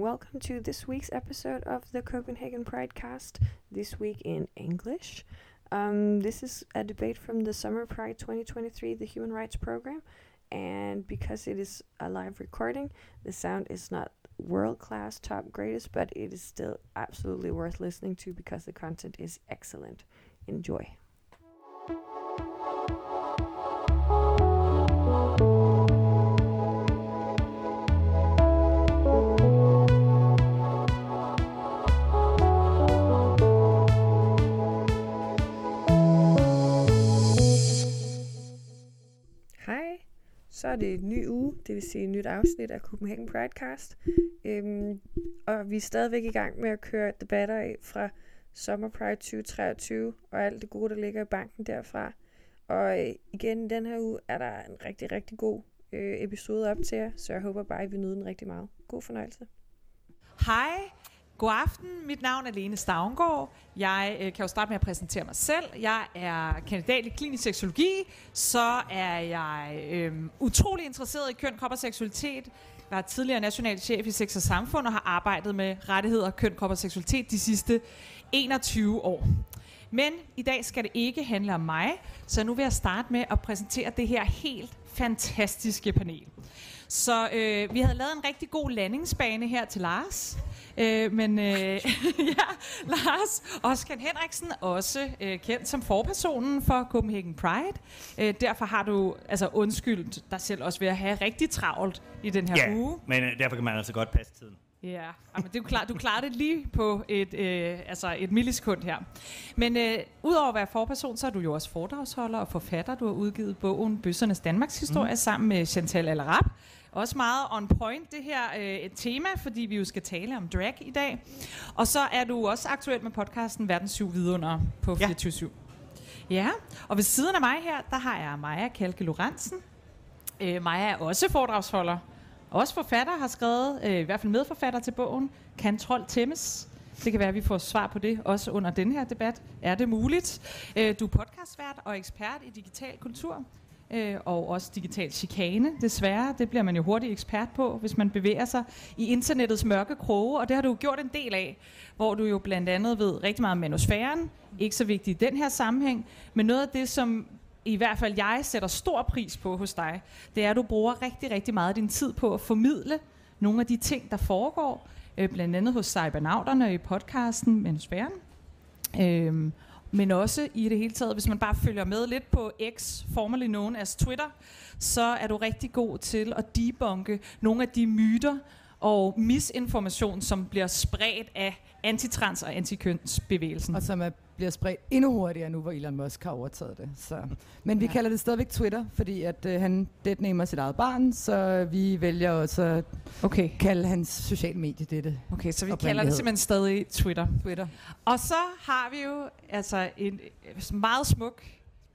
welcome to this week's episode of the Copenhagen Pride Cast, this week in English. Um, this is a debate from the Summer Pride 2023, the Human Rights Program, and because it is a live recording, the sound is not world class, top greatest, but it is still absolutely worth listening to because the content is excellent. Enjoy. Det en ny uge, det vil sige et nyt afsnit af Copenhagen Pridecast. Øhm, og vi er stadigvæk i gang med at køre debatter af fra Summer Pride 2023 og alt det gode, der ligger i banken derfra. Og øh, igen, den her uge er der en rigtig, rigtig god øh, episode op til jer, så jeg håber bare, at vi nyder den rigtig meget. God fornøjelse. Hej, god aften. Mit navn er Lene Stavngård. Jeg øh, kan jo starte med at præsentere mig selv. Jeg er kandidat i klinisk seksologi. Så er jeg øh, utrolig interesseret i køn, krop og seksualitet. Jeg er tidligere national chef i Sex og Samfund og har arbejdet med rettigheder, køn, krop og seksualitet de sidste 21 år. Men i dag skal det ikke handle om mig, så nu vil jeg starte med at præsentere det her helt fantastiske panel. Så øh, vi havde lavet en rigtig god landingsbane her til Lars. Øh, men øh, ja, Lars Oskar Henriksen, også øh, kendt som forpersonen for Copenhagen Pride. Øh, derfor har du altså undskyldt dig selv også ved at have rigtig travlt i den her Ja, uge. men øh, derfor kan man altså godt passe tiden. Ja, men det er jo klart, du klarer det lige på et, øh, altså et millisekund her. Men øh, udover at være forperson, så er du jo også foredragsholder og forfatter. Du har udgivet bogen Bøssernes Danmarks Historie mm. sammen med Chantal Alarab. Også meget on point det her øh, et tema, fordi vi jo skal tale om drag i dag. Og så er du også aktuel med podcasten Verdens Syv Vidunder på Ja. 24 Ja, og ved siden af mig her, der har jeg Maja Kalke Lorentzen. Øh, Maja er også foredragsholder. Også forfatter har skrevet, øh, i hvert fald medforfatter til bogen, Kan trold tæmmes? Det kan være, at vi får svar på det også under den her debat. Er det muligt? Øh, du er podcastvært og ekspert i digital kultur. Øh, og også digital chikane, desværre. Det bliver man jo hurtigt ekspert på, hvis man bevæger sig i internettets mørke kroge, og det har du gjort en del af, hvor du jo blandt andet ved rigtig meget om manusfæren, ikke så vigtigt i den her sammenhæng, men noget af det, som i hvert fald jeg sætter stor pris på hos dig, det er, at du bruger rigtig, rigtig meget af din tid på at formidle nogle af de ting, der foregår, øh, blandt andet hos cybernauterne i podcasten Manusfæren. Øhm, men også i det hele taget, hvis man bare følger med lidt på X, formerly known as Twitter, så er du rigtig god til at debunke nogle af de myter og misinformation, som bliver spredt af antitrans- og antikønsbevægelsen. Og som er, bliver spredt endnu hurtigere nu, hvor Elon Musk har overtaget det. Så. Men vi Ja. ja. kalder det stadigvæk Twitter, fordi at, øh, han deadnamer sit eget barn, så vi vælger også at Okay, kalde hans social medie dette okay så vi kalder det simpelthen stadig Twitter. Twitter. Og så har vi jo altså en øh, meget smuk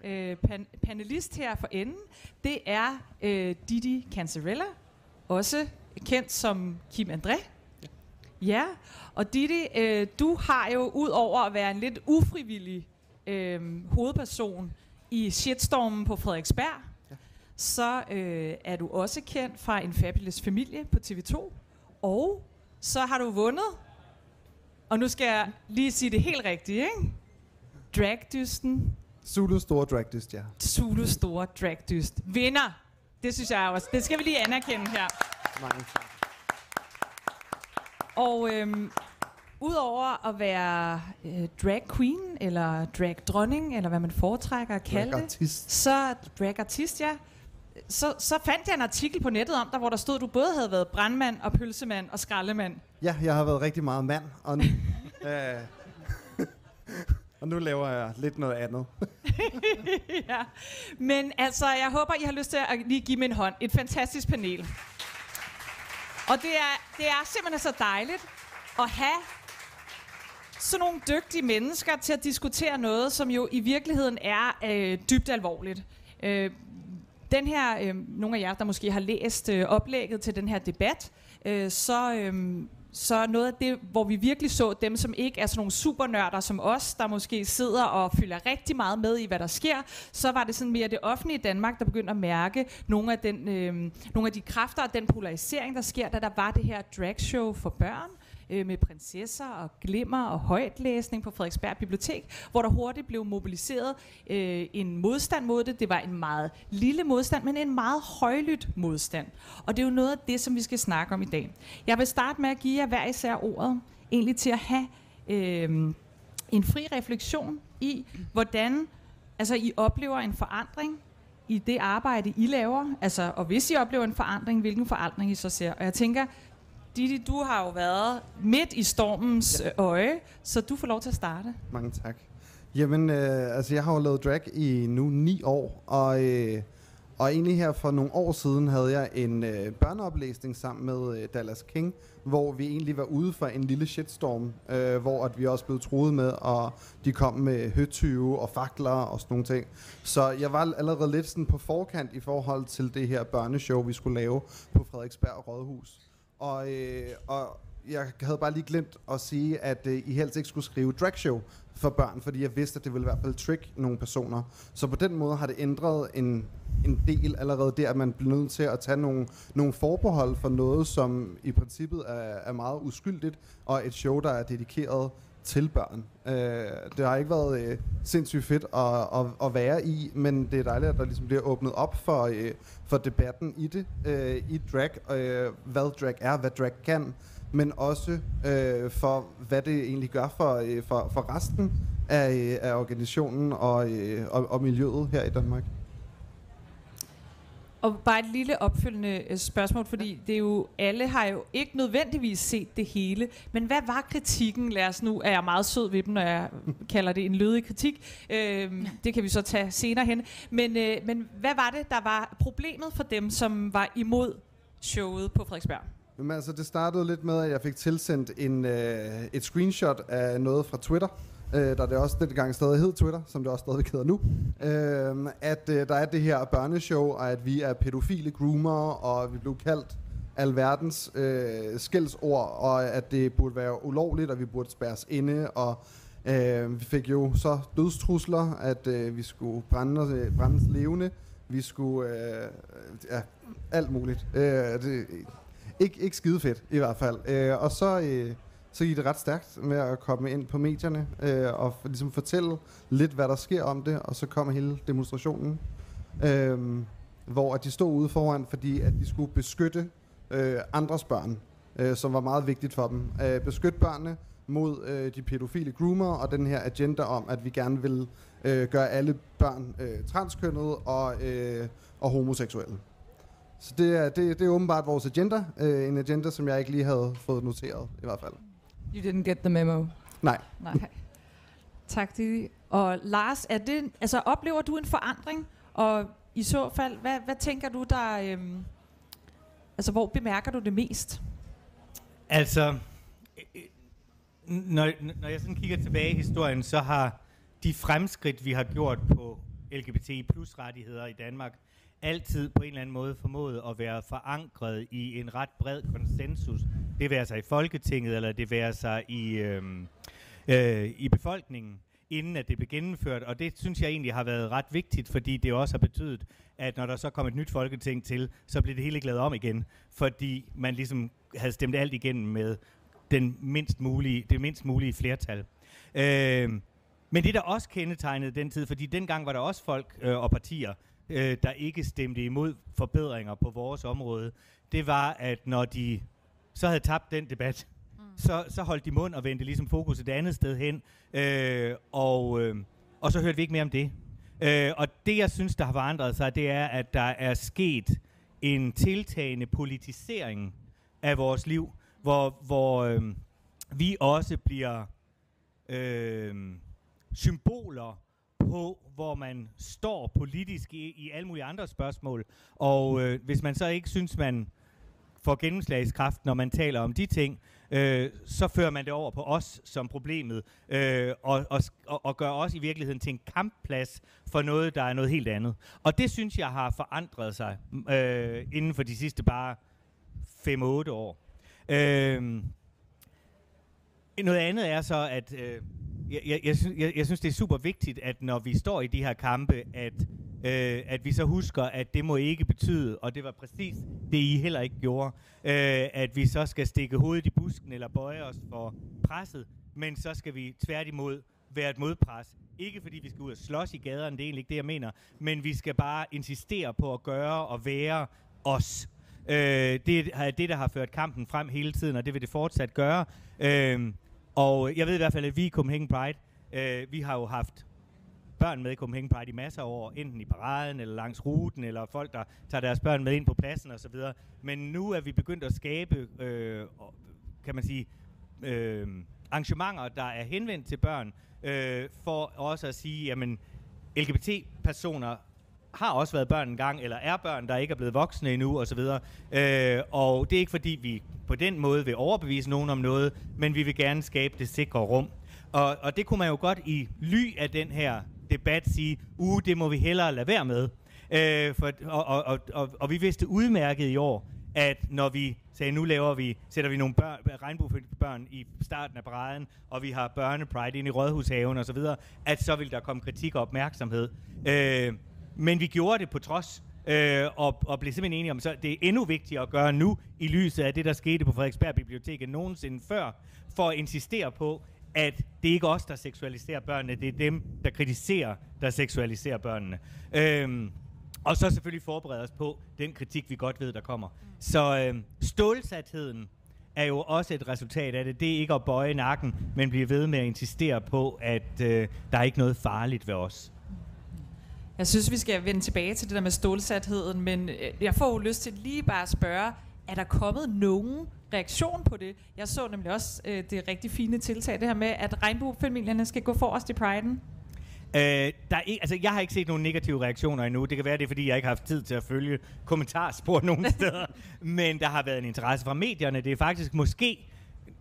øh, pan- panelist her for enden. Det er øh, Didi Cancerella, også kendt som Kim André. Ja, og Didi, øh, du har jo ud over at være en lidt ufrivillig øh, hovedperson i shitstormen på Frederiksberg, ja. så øh, er du også kendt fra En Fabulous Familie på TV2, og så har du vundet og nu skal jeg lige sige det helt rigtigt, ikke? Dragdysten. Zulu store dragdyst, ja. Zulu store dragdyst. Vinder. Det synes jeg også. Det skal vi lige anerkende her. Mange tak. Og øhm, udover at være øh, drag queen, eller drag dronning, eller hvad man foretrækker at kalde det, Dragartist. så drag artist, ja. Så, så fandt jeg en artikel på nettet om dig, hvor der stod, at du både havde været brandmand og pølsemand og skraldemand. Ja, jeg har været rigtig meget mand, og øh, og nu laver jeg lidt noget andet. ja. Men altså, jeg håber, I har lyst til at lige give mig en hånd. Et fantastisk panel. Og det er, det er simpelthen så dejligt at have sådan nogle dygtige mennesker til at diskutere noget, som jo i virkeligheden er øh, dybt alvorligt. Øh, den her, øh, nogle af jer, der måske har læst øh, oplægget til den her debat, øh, så, øh, så noget af det, hvor vi virkelig så dem, som ikke er sådan nogle supernørder som os, der måske sidder og fylder rigtig meget med i, hvad der sker, så var det sådan mere det offentlige Danmark, der begyndte at mærke nogle af, den, øh, nogle af de kræfter og den polarisering, der sker, da der var det her dragshow for børn, øh, med prinsesser og glimmer og højtlæsning på Frederiksberg Bibliotek, hvor der hurtigt blev mobiliseret øh, en modstand mod det. Det var en meget lille modstand, men en meget højlydt modstand. Og det er jo noget af det, som vi skal snakke om i dag. Jeg vil starte med at give jer hver især ordet, egentlig til at have øh, en fri refleksion i, hvordan altså, I oplever en forandring i det arbejde, I laver. Altså, og hvis I oplever en forandring, hvilken forandring I så ser. Og jeg tænker, Didi, du har jo været midt i stormens ja. øje, så du får lov til at starte. Mange tak. Jamen, øh, altså jeg har jo lavet drag i nu ni år, og, øh, og egentlig her for nogle år siden havde jeg en øh, børneoplæsning sammen med øh, Dallas King, hvor vi egentlig var ude for en lille shitstorm, øh, hvor at vi også blev troet med, og de kom med høtyve og fakler og sådan nogle ting. Så jeg var allerede lidt sådan på forkant i forhold til det her børneshow, vi skulle lave på Frederiksberg Rådhus. Og, øh, og jeg havde bare lige glemt at sige, at øh, I helst ikke skulle skrive dragshow for børn, fordi jeg vidste, at det ville i hvert fald trick nogle personer. Så på den måde har det ændret en, en del allerede der, at man bliver nødt til at tage nogle, nogle forbehold for noget, som i princippet er, er meget uskyldigt, og et show, der er dedikeret til børn. Øh, det har ikke været øh, sindssygt fedt at, at, at være i, men det er dejligt, at der ligesom bliver åbnet op for, øh, for debatten i det, øh, i drag, øh, hvad drag er, hvad drag kan, men også øh, for, hvad det egentlig gør for, øh, for, for resten af, øh, af organisationen og, øh, og, og miljøet her i Danmark. Og bare et lille opfølgende øh, spørgsmål, fordi det er jo, alle har jo ikke nødvendigvis set det hele. Men hvad var kritikken? Lad os nu, er jeg meget sød ved dem, når jeg kalder det en lødig kritik. Øhm, det kan vi så tage senere hen. Men, øh, men hvad var det, der var problemet for dem, som var imod showet på Frederiksberg? Men altså, det startede lidt med, at jeg fik tilsendt en, øh, et screenshot af noget fra Twitter, øh, der det også dengang stadig hed Twitter, som det også stadig hedder nu, øh, at øh, der er det her børneshow, og at vi er pædofile groomer, og vi blev kaldt alverdens øh, skældsord, og at det burde være ulovligt, og vi burde spærres inde, og øh, vi fik jo så dødstrusler, at øh, vi skulle brænde, øh, brændes levende, vi skulle, øh, ja, alt muligt. Øh, det, ikke, ikke skide fedt, i hvert fald. Øh, og så... Øh, så gik det ret stærkt med at komme ind på medierne øh, og ligesom fortælle lidt, hvad der sker om det, og så kom hele demonstrationen, øh, hvor at de stod ude foran, fordi at de skulle beskytte øh, andres børn, øh, som var meget vigtigt for dem. Øh, beskytte børnene mod øh, de pædofile groomer og den her agenda om, at vi gerne vil øh, gøre alle børn øh, transkønnede og, øh, og homoseksuelle. Så det er, det, det er åbenbart vores agenda. Øh, en agenda, som jeg ikke lige havde fået noteret, i hvert fald. You didn't get the memo. Nej. Nej. Tak, Didi. Og Lars, er det, altså, oplever du en forandring? Og i så fald, hvad, hvad tænker du, der... Øhm, altså, hvor bemærker du det mest? Altså, øh, når, når jeg sådan kigger tilbage i historien, så har de fremskridt, vi har gjort på LGBTI plus rettigheder i Danmark, altid på en eller anden måde formået at være forankret i en ret bred konsensus. Det være sig i Folketinget, eller det være sig i, øh, øh, i befolkningen, inden at det blev gennemført. Og det synes jeg egentlig har været ret vigtigt, fordi det også har betydet, at når der så kom et nyt folketing til, så blev det hele glædet om igen, fordi man ligesom havde stemt alt igennem med den mindst mulige, det mindst mulige flertal. Øh, men det der også kendetegnede den tid, fordi dengang var der også folk øh, og partier, øh, der ikke stemte imod forbedringer på vores område, det var, at når de så havde tabt den debat, mm. så, så holdt de mund og vendte ligesom fokus et andet sted hen, øh, og, øh, og så hørte vi ikke mere om det. Øh, og det, jeg synes, der har forandret sig, det er, at der er sket en tiltagende politisering af vores liv, hvor, hvor øh, vi også bliver øh, symboler på, hvor man står politisk i, i alle mulige andre spørgsmål. Og øh, hvis man så ikke synes, man får gennemslagskraft, når man taler om de ting, øh, så fører man det over på os som problemet, øh, og, og, og gør os i virkeligheden til en kampplads for noget, der er noget helt andet. Og det synes jeg har forandret sig øh, inden for de sidste bare 5-8 år. Øh, noget andet er så, at øh, jeg, jeg, jeg, synes, jeg, jeg synes, det er super vigtigt, at når vi står i de her kampe, at, øh, at vi så husker, at det må ikke betyde, og det var præcis det, I heller ikke gjorde, øh, at vi så skal stikke hovedet i busken eller bøje os for presset, men så skal vi tværtimod være et modpres. Ikke fordi vi skal ud og slås i gaderne, det er egentlig ikke det, jeg mener, men vi skal bare insistere på at gøre og være os. Øh, det er det, der har ført kampen frem hele tiden, og det vil det fortsat gøre. Øh, og øh, jeg ved i hvert fald, at vi i Copenhagen Pride, øh, vi har jo haft børn med i Copenhagen Pride i masser af år, enten i paraden eller langs ruten, eller folk, der tager deres børn med ind på pladsen osv. Men nu er vi begyndt at skabe, øh, kan man sige, øh, arrangementer, der er henvendt til børn, øh, for også at sige, jamen, LGBT-personer har også været børn engang, eller er børn, der ikke er blevet voksne endnu, osv. Øh, og det er ikke fordi, vi på den måde vil overbevise nogen om noget, men vi vil gerne skabe det sikre rum. Og, og det kunne man jo godt i ly af den her debat sige, uh, det må vi hellere lade være med. Øh, for, og, og, og, og, og vi vidste udmærket i år, at når vi sagde, nu laver vi, sætter vi nogle børn, regnbuebørn i starten af paraden, og vi har børnepride ind i Rådhushaven osv., at så vil der komme kritik og opmærksomhed. Øh, men vi gjorde det på trods, øh, og, og blev simpelthen enige om, så det er endnu vigtigere at gøre nu, i lyset af det, der skete på Frederiksberg Bibliotek nogensinde før, for at insistere på, at det ikke er os, der seksualiserer børnene, det er dem, der kritiserer, der seksualiserer børnene. Øhm, og så selvfølgelig forberede os på den kritik, vi godt ved, der kommer. Så øh, stålsatheden er jo også et resultat af det. Det er ikke at bøje nakken, men blive ved med at insistere på, at øh, der er ikke noget farligt ved os. Jeg synes, vi skal vende tilbage til det der med stålsatheden, men øh, jeg får jo lyst til lige bare at spørge, er der kommet nogen reaktion på det? Jeg så nemlig også øh, det rigtig fine tiltag, det her med, at regnbuefamilierne skal gå forrest i priden. Øh, der er ikke, altså, jeg har ikke set nogen negative reaktioner endnu. Det kan være, det er, fordi jeg ikke har haft tid til at følge kommentarspor nogen steder. Men der har været en interesse fra medierne. Det er faktisk måske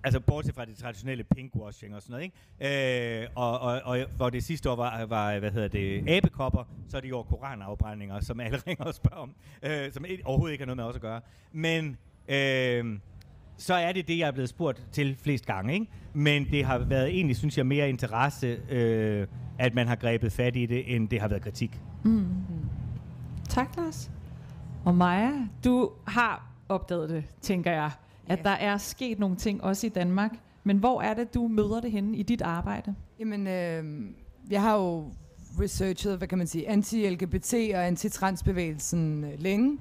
altså bortset fra det traditionelle pinkwashing og sådan noget, ikke? Øh, og, og, og hvor det sidste år var, var hvad hedder det, abekopper, så er det jo koranafbrændinger, som alle ringer og spørger om, øh, som overhovedet ikke har noget med os at gøre. Men øh, så er det det, jeg er blevet spurgt til flest gange, ikke? Men det har været egentlig, synes jeg, mere interesse, øh, at man har grebet fat i det, end det har været kritik. Mm. Tak, Lars. Og Maja, du har opdaget det, tænker jeg at ja. der er sket nogle ting også i Danmark. Men hvor er det, du møder det henne i dit arbejde? Jamen, øh, jeg har jo researchet, hvad kan man sige, anti-LGBT og anti-transbevægelsen øh, længe,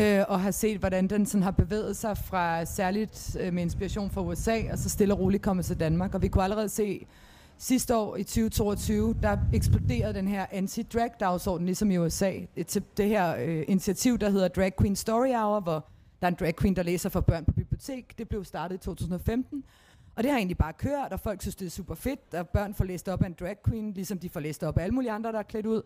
øh, og har set, hvordan den sådan har bevæget sig fra særligt øh, med inspiration fra USA, og så stille og roligt kommet til Danmark. Og vi kunne allerede se sidste år i 2022, der eksploderede den her anti-drag-dagsorden, ligesom i USA. Det, det her øh, initiativ, der hedder Drag Queen Story Hour, hvor der er en drag queen, der læser for børn på bibliotek. Det blev startet i 2015. Og det har egentlig bare kørt, og folk synes, det er super fedt, at børn får læst op af en drag queen, ligesom de får læst op af alle mulige andre, der er klædt ud.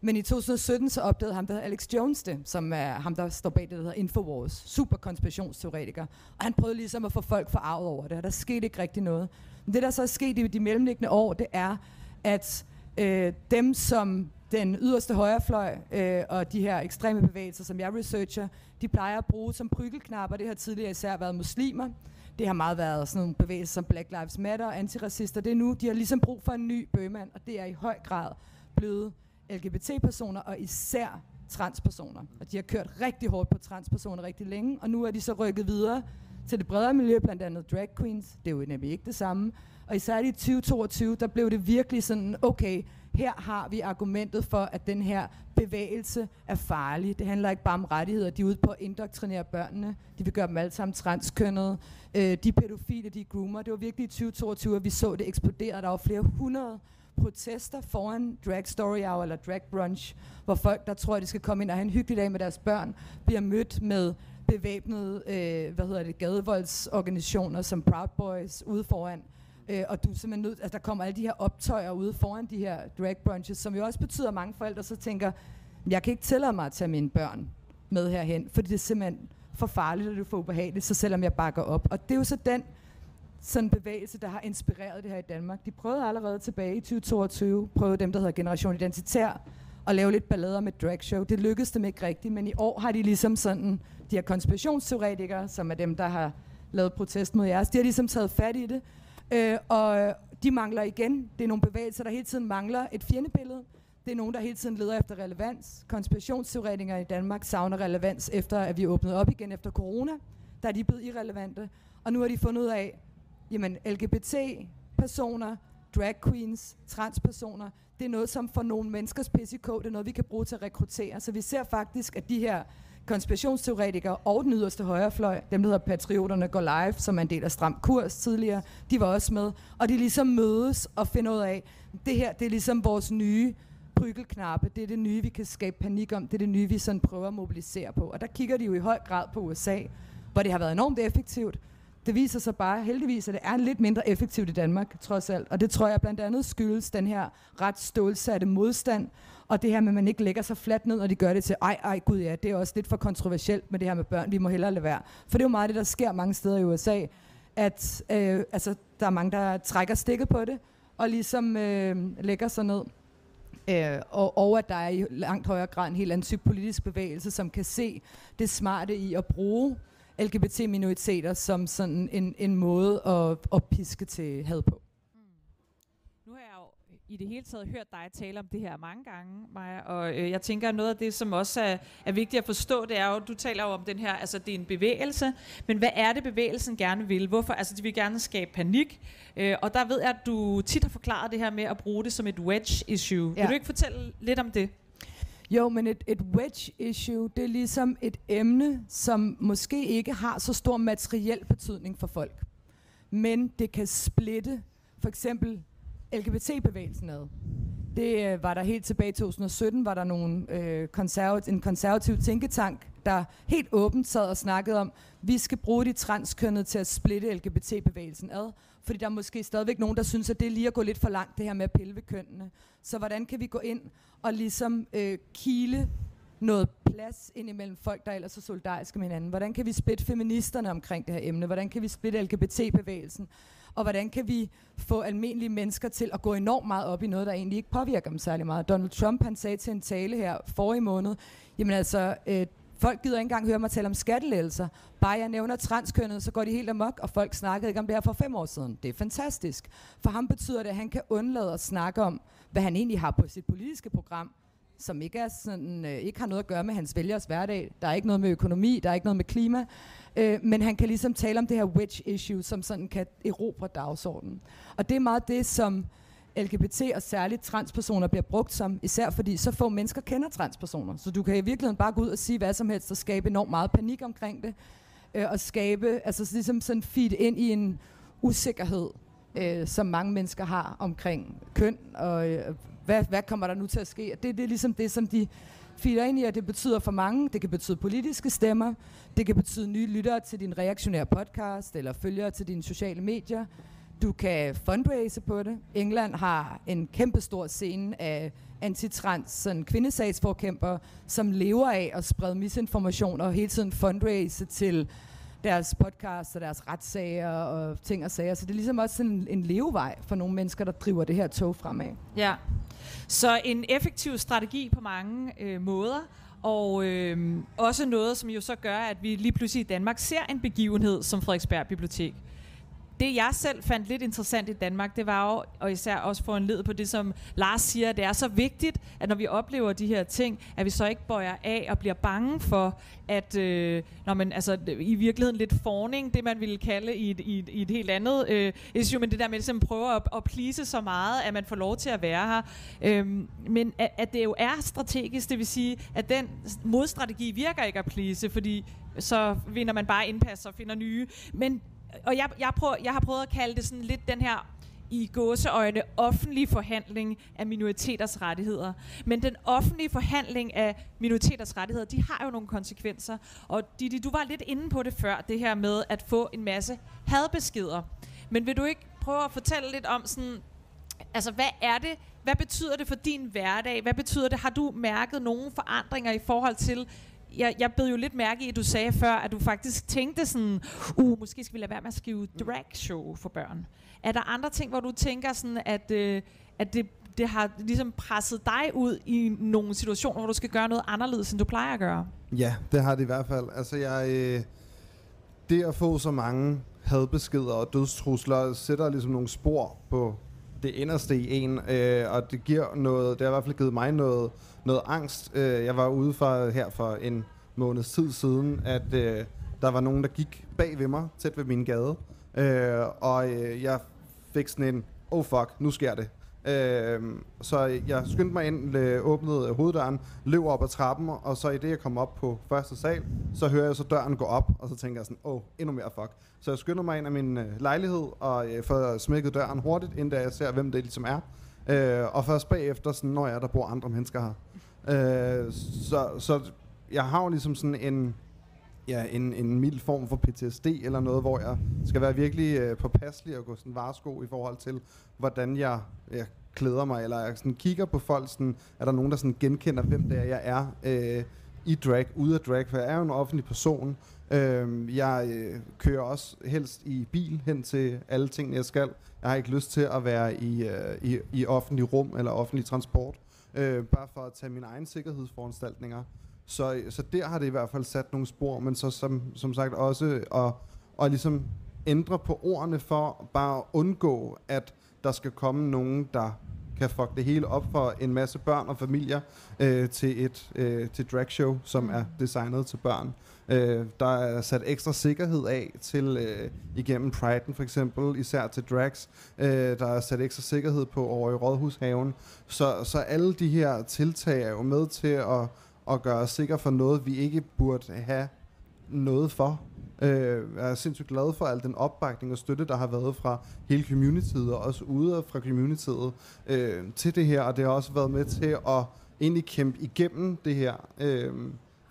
Men i 2017 så opdagede ham, der hedder Alex Jones det, som er ham, der står bag det, der hedder Infowars. Super konspirationsteoretiker. Og han prøvede ligesom at få folk forarvet over det, og der skete ikke rigtig noget. Men det, der så er sket i de mellemliggende år, det er, at øh, dem, som den yderste højrefløj øh, og de her ekstreme bevægelser, som jeg researcher, de plejer at bruge som prykkelknapper. Det har tidligere især været muslimer. Det har meget været sådan nogle bevægelser som Black Lives Matter og antiracister. Det er nu, de har ligesom brug for en ny bøgemand, og det er i høj grad blevet LGBT-personer og især transpersoner. Og de har kørt rigtig hårdt på transpersoner rigtig længe, og nu er de så rykket videre til det bredere miljø, blandt andet drag queens. Det er jo nemlig ikke det samme. Og især i 2022, der blev det virkelig sådan, okay, her har vi argumentet for, at den her bevægelse er farlig. Det handler ikke bare om rettigheder. De er ude på at indoktrinere børnene. De vil gøre dem alle sammen transkønnede. Øh, de pædofile, de groomer. Det var virkelig i 2022, at vi så det eksplodere. Der var flere hundrede protester foran Drag Story Hour eller Drag Brunch, hvor folk, der tror, at de skal komme ind og have en hyggelig dag med deres børn, bliver mødt med bevæbnede øh, hvad hedder det, gadevoldsorganisationer som Proud Boys ude foran. Øh, og du er simpelthen nødt, altså der kommer alle de her optøjer ude foran de her drag brunches, som jo også betyder, at mange forældre så tænker, jeg kan ikke tillade mig at tage mine børn med herhen, fordi det er simpelthen for farligt, og det er for ubehageligt, så selvom jeg bakker op. Og det er jo så den sådan bevægelse, der har inspireret det her i Danmark. De prøvede allerede tilbage i 2022, prøvede dem, der hedder Generation Identitær, at lave lidt ballader med dragshow. Det lykkedes dem ikke rigtigt, men i år har de ligesom sådan, de her konspirationsteoretikere, som er dem, der har lavet protest mod jeres, de har ligesom taget fat i det, Øh, og øh, de mangler igen. Det er nogle bevægelser, der hele tiden mangler et fjendebillede. Det er nogen, der hele tiden leder efter relevans. Konspirationsteoretikere i Danmark savner relevans efter, at vi åbnede op igen efter corona. Der er de blevet irrelevante. Og nu har de fundet ud af, jamen LGBT-personer, drag queens, transpersoner, det er noget, som for nogle menneskers PCK, det er noget, vi kan bruge til at rekruttere. Så vi ser faktisk, at de her konspirationsteoretikere og den yderste højrefløj, dem der hedder Patrioterne går live, som er en del af Stram Kurs tidligere, de var også med. Og de ligesom mødes og finder ud af, det her, det er ligesom vores nye prygelknappe, det er det nye, vi kan skabe panik om, det er det nye, vi sådan prøver at mobilisere på. Og der kigger de jo i høj grad på USA, hvor det har været enormt effektivt. Det viser sig bare heldigvis, at det er lidt mindre effektivt i Danmark, trods alt. Og det tror jeg blandt andet skyldes den her ret stålsatte modstand, og det her med, at man ikke lægger sig fladt ned, når de gør det til, ej, ej, gud ja, det er også lidt for kontroversielt med det her med børn, vi må hellere lade være. For det er jo meget det, der sker mange steder i USA, at øh, altså, der er mange, der trækker stikket på det, og ligesom øh, lægger sig ned. Øh, og, og at der er i langt højere grad en helt anden type politisk bevægelse, som kan se det smarte i at bruge LGBT-minoriteter som sådan en, en måde at, at piske til had på. Mm. Nu har jeg jo i det hele taget hørt dig tale om det her mange gange, Maja, og øh, jeg tænker, at noget af det, som også er, er vigtigt at forstå, det er jo, du taler jo om den her, altså det er en bevægelse, men hvad er det, bevægelsen gerne vil? Hvorfor? Altså de vil gerne skabe panik, øh, og der ved jeg, at du tit har forklaret det her med at bruge det som et wedge issue. Ja. Vil du ikke fortælle lidt om det? Jo, men et, et wedge issue, det er ligesom et emne, som måske ikke har så stor materiel betydning for folk. Men det kan splitte for eksempel LGBT-bevægelsen ad. Det øh, var der helt tilbage i 2017, var der nogle, øh, konservat- en konservativ tænketank, der helt åbent sad og snakkede om, vi skal bruge de transkønnede til at splitte LGBT-bevægelsen ad, fordi der er måske stadigvæk nogen, der synes, at det er lige at gå lidt for langt, det her med at pille ved kønnene. Så hvordan kan vi gå ind og ligesom øh, kile noget plads ind imellem folk, der ellers er solidariske med hinanden? Hvordan kan vi splitte feministerne omkring det her emne? Hvordan kan vi splitte LGBT-bevægelsen? Og hvordan kan vi få almindelige mennesker til at gå enormt meget op i noget, der egentlig ikke påvirker dem særlig meget? Donald Trump, han sagde til en tale her forrige måned, jamen altså, øh, Folk gider ikke engang høre mig tale om skattelettelser. Bare jeg nævner transkønnet, så går de helt amok, og folk snakkede ikke om det her for fem år siden. Det er fantastisk. For ham betyder det, at han kan undlade at snakke om, hvad han egentlig har på sit politiske program, som ikke, er sådan, øh, ikke har noget at gøre med hans vælgers hverdag. Der er ikke noget med økonomi, der er ikke noget med klima. Øh, men han kan ligesom tale om det her wedge issue, som sådan kan erobre dagsordenen. Og det er meget det, som LGBT og særligt transpersoner bliver brugt som, især fordi så få mennesker kender transpersoner. Så du kan i virkeligheden bare gå ud og sige hvad som helst og skabe enormt meget panik omkring det. Øh, og skabe, altså ligesom sådan feed ind i en usikkerhed, øh, som mange mennesker har omkring køn, og øh, hvad, hvad kommer der nu til at ske? Det, det er ligesom det, som de feeder ind i, at det betyder for mange. Det kan betyde politiske stemmer, det kan betyde nye lyttere til din reaktionære podcast, eller følgere til dine sociale medier. Du kan fundraise på det. England har en kæmpe stor scene af antitrans sådan kvindesagsforkæmper, som lever af at sprede misinformation og hele tiden fundraise til deres podcast og deres retssager og ting og sager. Så det er ligesom også sådan en, en levevej for nogle mennesker, der driver det her tog fremad. Ja, så en effektiv strategi på mange øh, måder, og øh, også noget, som jo så gør, at vi lige pludselig i Danmark ser en begivenhed som Frederiksberg Bibliotek det jeg selv fandt lidt interessant i Danmark, det var jo, og især også for en led på det, som Lars siger, det er så vigtigt, at når vi oplever de her ting, at vi så ikke bøjer af og bliver bange for, at øh, når man, altså, i virkeligheden lidt forning, det man ville kalde i et, i et, i et helt andet øh, issue, men det der med ligesom at prøve at, at plise så meget, at man får lov til at være her. Øhm, men at, at det jo er strategisk, det vil sige, at den modstrategi virker ikke at plise, fordi så vinder man bare indpas og finder nye. Men og jeg, jeg, prøver, jeg har prøvet at kalde det sådan lidt den her i gåseøjne offentlig forhandling af minoriteters rettigheder. Men den offentlige forhandling af minoriteters rettigheder, de har jo nogle konsekvenser. Og Didi, du var lidt inde på det før, det her med at få en masse hadbeskeder. Men vil du ikke prøve at fortælle lidt om sådan, altså hvad er det, hvad betyder det for din hverdag? Hvad betyder det? Har du mærket nogle forandringer i forhold til, jeg, jeg bed jo lidt mærke i, at du sagde før, at du faktisk tænkte sådan, uh, måske skal vi lade være med at skrive drag show for børn. Er der andre ting, hvor du tænker sådan, at, øh, at det, det har ligesom presset dig ud i nogle situationer, hvor du skal gøre noget anderledes, end du plejer at gøre? Ja, det har det i hvert fald. Altså jeg, øh, det at få så mange hadbeskeder og dødstrusler sætter ligesom nogle spor på det inderste i en, øh, og det giver noget, det har i hvert fald givet mig noget, noget angst. Øh, jeg var ude for her for en måneds tid siden, at øh, der var nogen, der gik bag ved mig, tæt ved min gade, øh, og øh, jeg fik sådan en, oh fuck, nu sker det. Øh, så jeg skyndte mig ind, øh, åbnede hoveddøren, løb op ad trappen, og så i det, jeg kom op på første sal, så hører jeg så døren gå op, og så tænker jeg sådan, åh, oh, endnu mere fuck. Så jeg skynder mig ind af min øh, lejlighed, og øh, får smækket døren hurtigt, inden jeg ser, hvem det ligesom er. Øh, og først bagefter, sådan, når jeg der bor andre mennesker her. Øh, så, så jeg har jo ligesom sådan en, ja, en, en mild form for PTSD eller noget, hvor jeg skal være virkelig øh, påpasselig og gå sådan varsko i forhold til, hvordan jeg, jeg klæder mig, eller jeg sådan kigger på folk, sådan, er der nogen, der sådan genkender, hvem det er, jeg er øh, i drag, ude af drag, for jeg er jo en offentlig person. Øh, jeg øh, kører også helst i bil hen til alle ting, jeg skal. Jeg har ikke lyst til at være i, øh, i, i offentlig rum eller offentlig transport, øh, bare for at tage mine egne sikkerhedsforanstaltninger. Så, så der har det i hvert fald sat nogle spor, men så som, som sagt også at, at ligesom ændre på ordene for bare at undgå, at der skal komme nogen, der kan fuck det hele op for en masse børn og familier øh, til et øh, til dragshow, som er designet til børn. Øh, der er sat ekstra sikkerhed af til øh, igennem Pride'en for eksempel, især til drags. Øh, der er sat ekstra sikkerhed på over i Rådhushaven. Så, så alle de her tiltag er jo med til at, at gøre os sikre for noget, vi ikke burde have noget for. Øh, jeg er sindssygt glad for al den opbakning og støtte, der har været fra hele communityet, og også ude fra communityet øh, til det her, og det har også været med til at egentlig kæmpe igennem det her. Øh,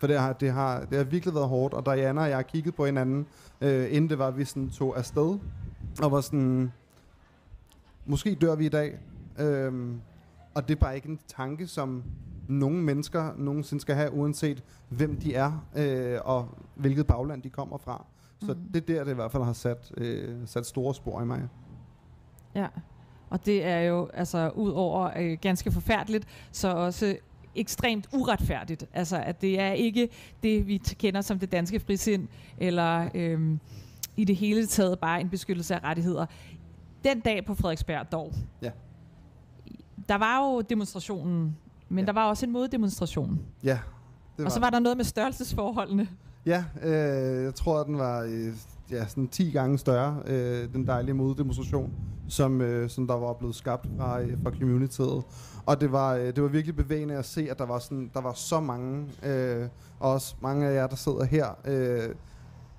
for det har, det, har, det har virkelig været hårdt, og Diana og jeg har kigget på hinanden, øh, inden det var, at vi sådan tog afsted, og var sådan, måske dør vi i dag. Øh, og det er bare ikke en tanke, som nogle mennesker nogensinde skal have, uanset hvem de er, øh, og hvilket bagland de kommer fra. Så mm. det er der, det i hvert fald har sat, øh, sat store spor i mig. Ja, og det er jo altså ud over øh, ganske forfærdeligt, så også ekstremt uretfærdigt. Altså, at det er ikke det, vi kender som det danske frisind, eller øh, i det hele taget bare en beskyttelse af rettigheder. Den dag på Frederiksberg dog, ja. der var jo demonstrationen men ja. der var også en moddemonstration. Ja. Det og så var der noget med størrelsesforholdene. Ja, øh, jeg tror, at den var øh, ja, sådan 10 gange større, øh, den dejlige moddemonstration, som, øh, som der var blevet skabt fra, øh, fra communityet. Og det var, øh, det var virkelig bevægende at se, at der var, sådan, der var så mange, øh, også mange af jer, der sidder her, øh,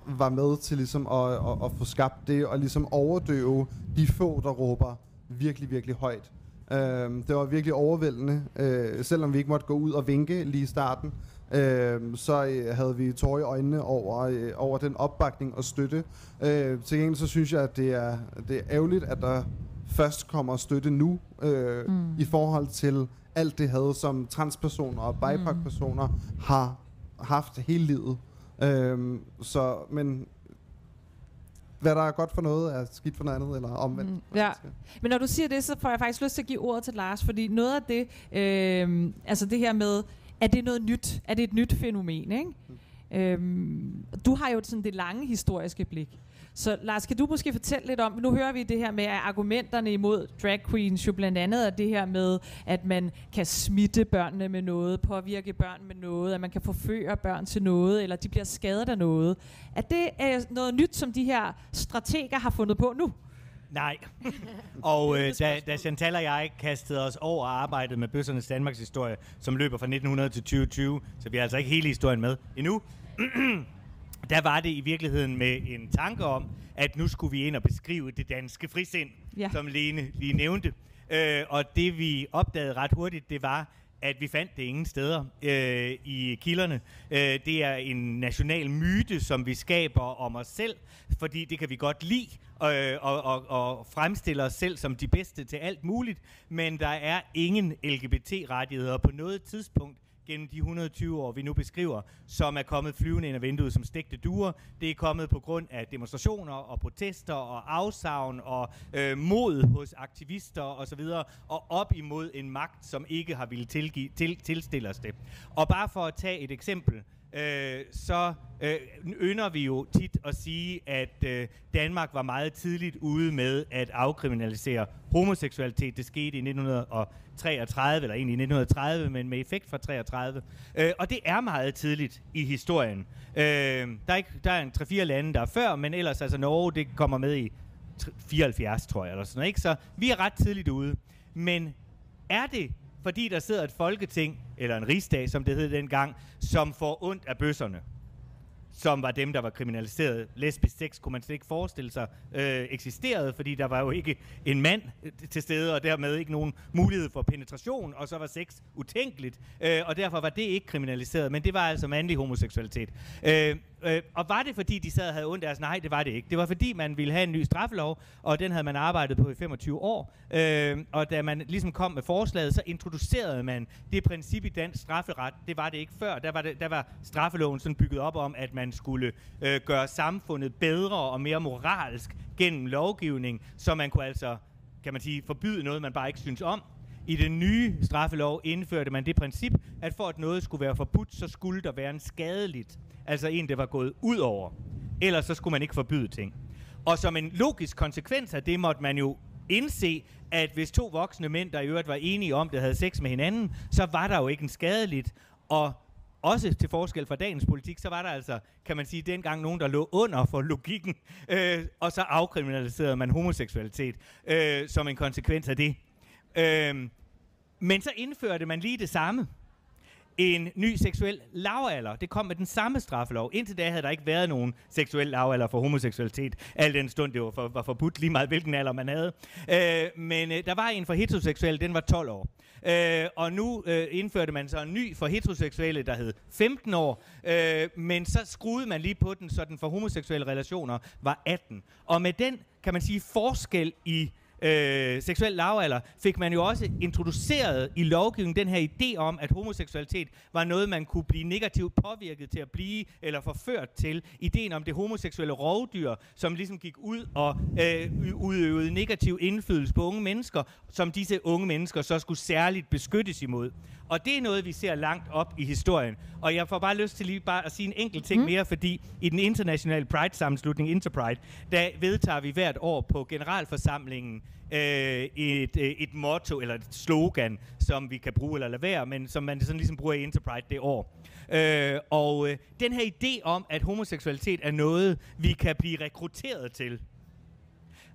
var med til ligesom at, at, at få skabt det, og ligesom overdøve de få, der råber virkelig, virkelig højt. Øh, det var virkelig overvældende, øh, selvom vi ikke måtte gå ud og vinke lige i starten. Øh, så øh, havde vi tår i øjnene over, øh, over den opbakning og støtte. Øh, til gengæld så synes jeg, at det er, det er ærgerligt, at der først kommer støtte nu, øh, mm. i forhold til alt det had, som transpersoner og BIPOC-personer mm. har haft hele livet. Øh, så, men hvad der er godt for noget, er skidt for noget andet, eller omvendt. Mm, ja. Men når du siger det, så får jeg faktisk lyst til at give ordet til Lars, fordi noget af det, øh, altså det her med, er det noget nyt? Er det et nyt fænomen, ikke? Mm. Øhm, du har jo sådan det lange historiske blik. Så Lars, kan du måske fortælle lidt om, nu hører vi det her med, at argumenterne imod drag queens jo blandt andet er det her med, at man kan smitte børnene med noget, påvirke børn med noget, at man kan forføre børn til noget, eller de bliver skadet af noget. Er det er noget nyt, som de her strateger har fundet på nu? Nej. og øh, da, da Chantal og jeg kastede os over og arbejdede med Bøssernes Danmarks historie, som løber fra 1900 til 2020, så vi har altså ikke hele historien med endnu, der var det i virkeligheden med en tanke om, at nu skulle vi ind og beskrive det danske frisind, ja. som Lene lige nævnte. Øh, og det vi opdagede ret hurtigt, det var, at vi fandt det ingen steder øh, i kilderne. Øh, det er en national myte, som vi skaber om os selv, fordi det kan vi godt lide, øh, og, og, og fremstille os selv som de bedste til alt muligt, men der er ingen LGBT-rettigheder på noget tidspunkt gennem de 120 år, vi nu beskriver, som er kommet flyvende ind af vinduet som stegte duer. Det er kommet på grund af demonstrationer og protester og afsavn og øh, mod hos aktivister osv. Og, og op imod en magt, som ikke har ville tilgive, til, tilstille os det. Og bare for at tage et eksempel øh, så øh, ynder vi jo tit at sige, at øh, Danmark var meget tidligt ude med at afkriminalisere homoseksualitet. Det skete i 1933, eller egentlig i 1930, men med effekt fra 33. Øh, og det er meget tidligt i historien. Øh, der, er ikke, der er en 3-4 lande, der er før, men ellers altså Norge, det kommer med i 74, tror jeg, eller sådan noget, ikke? Så vi er ret tidligt ude. Men er det, fordi der sidder et folketing, eller en rigsdag, som det hed dengang, som får ondt af bøsserne? som var dem, der var kriminaliseret. Lesbisk sex kunne man slet ikke forestille sig øh, eksisterede, fordi der var jo ikke en mand øh, til stede, og dermed ikke nogen mulighed for penetration, og så var sex utænkeligt, øh, og derfor var det ikke kriminaliseret, men det var altså mandlig homoseksualitet. Øh, Øh, og var det fordi, de sad og havde ondt af os? Nej, det var det ikke. Det var fordi, man ville have en ny straffelov, og den havde man arbejdet på i 25 år. Øh, og da man ligesom kom med forslaget, så introducerede man det princip i dansk strafferet. Det var det ikke før. Der var, det, der var straffeloven sådan bygget op om, at man skulle øh, gøre samfundet bedre og mere moralsk gennem lovgivning, så man kunne altså, kan man sige, forbyde noget, man bare ikke synes om. I den nye straffelov indførte man det princip, at for at noget skulle være forbudt, så skulle der være en skadeligt. Altså en, der var gået ud over. Ellers så skulle man ikke forbyde ting. Og som en logisk konsekvens af det, måtte man jo indse, at hvis to voksne mænd, der i øvrigt var enige om, det, havde sex med hinanden, så var der jo ikke en skadeligt. Og også til forskel fra dagens politik, så var der altså, kan man sige, dengang nogen, der lå under for logikken, øh, og så afkriminaliserede man homoseksualitet øh, som en konsekvens af det. Øh, men så indførte man lige det samme en ny seksuel lavalder. Det kom med den samme straffelov. Indtil da havde der ikke været nogen seksuel lavalder for homoseksualitet. Al den stund, det var, for, var forbudt lige meget, hvilken alder man havde. Øh, men øh, der var en for heteroseksuelle, den var 12 år. Øh, og nu øh, indførte man så en ny for heteroseksuelle, der hed 15 år. Øh, men så skruede man lige på den, så den for homoseksuelle relationer var 18. Og med den, kan man sige, forskel i øh, seksuel lavalder, fik man jo også introduceret i lovgivningen den her idé om, at homoseksualitet var noget, man kunne blive negativt påvirket til at blive, eller forført til. Ideen om det homoseksuelle rovdyr, som ligesom gik ud og øh, udøvede negativ indflydelse på unge mennesker, som disse unge mennesker så skulle særligt beskyttes imod. Og det er noget, vi ser langt op i historien. Og jeg får bare lyst til lige bare at sige en enkelt ting mm. mere, fordi i den internationale Pride-sammenslutning Interpride, der vedtager vi hvert år på generalforsamlingen øh, et, øh, et motto eller et slogan, som vi kan bruge eller lade være, men som man sådan ligesom bruger i Enterprise det år. Øh, og øh, den her idé om, at homoseksualitet er noget, vi kan blive rekrutteret til,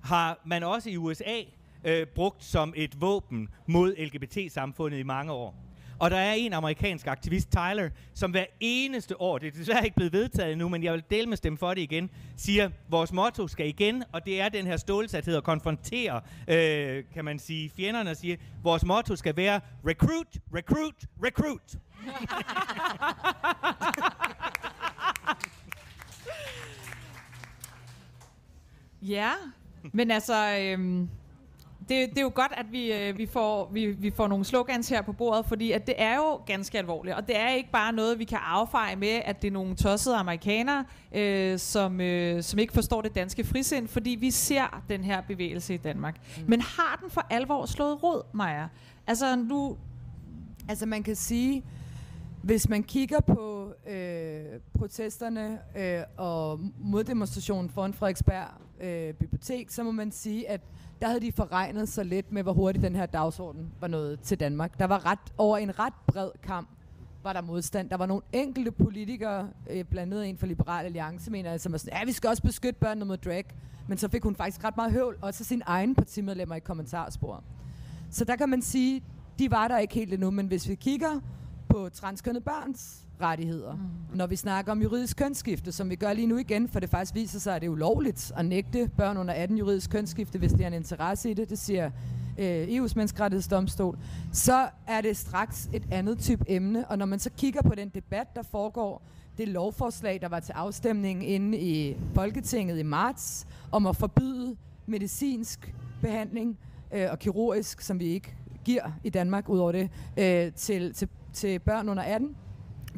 har man også i USA øh, brugt som et våben mod LGBT-samfundet i mange år. Og der er en amerikansk aktivist, Tyler, som hver eneste år, det er desværre ikke blevet vedtaget endnu, men jeg vil dele med stemme for det igen, siger, vores motto skal igen, og det er den her stålsathed at konfrontere, øh, kan man sige, fjenderne og sige, vores motto skal være recruit, recruit, recruit. ja, men altså... Øhm det, det er jo godt, at vi, øh, vi, får, vi, vi får nogle slogans her på bordet, fordi at det er jo ganske alvorligt. Og det er ikke bare noget, vi kan affeje med, at det er nogle tossede amerikanere, øh, som, øh, som ikke forstår det danske frisind, fordi vi ser den her bevægelse i Danmark. Mm. Men har den for alvor slået rod, Maja? Altså nu... Altså man kan sige, hvis man kigger på øh, protesterne øh, og moddemonstrationen foran Frederiksberg øh, Bibliotek, så må man sige, at der havde de forregnet sig lidt med, hvor hurtigt den her dagsorden var nået til Danmark. Der var ret over en ret bred kamp var der modstand. Der var nogle enkelte politikere, øh, blandt andet en fra Liberal Alliance, mener jeg, som var sådan, ja, vi skal også beskytte børnene mod drag. Men så fik hun faktisk ret meget høvl, også sin egen partimedlemmer i kommentarspor. Så der kan man sige, de var der ikke helt endnu, men hvis vi kigger på transkønnede børns rettigheder. Mm. Når vi snakker om juridisk kønsskifte, som vi gør lige nu igen, for det faktisk viser sig, at det er ulovligt at nægte børn under 18 juridisk kønsskifte, hvis de har en interesse i det. Det siger øh, EU's menneskerettighedsdomstol. Så er det straks et andet type emne, og når man så kigger på den debat, der foregår, det lovforslag, der var til afstemning inde i Folketinget i marts, om at forbyde medicinsk behandling øh, og kirurgisk, som vi ikke giver i Danmark ud over det, øh, til, til, til børn under 18,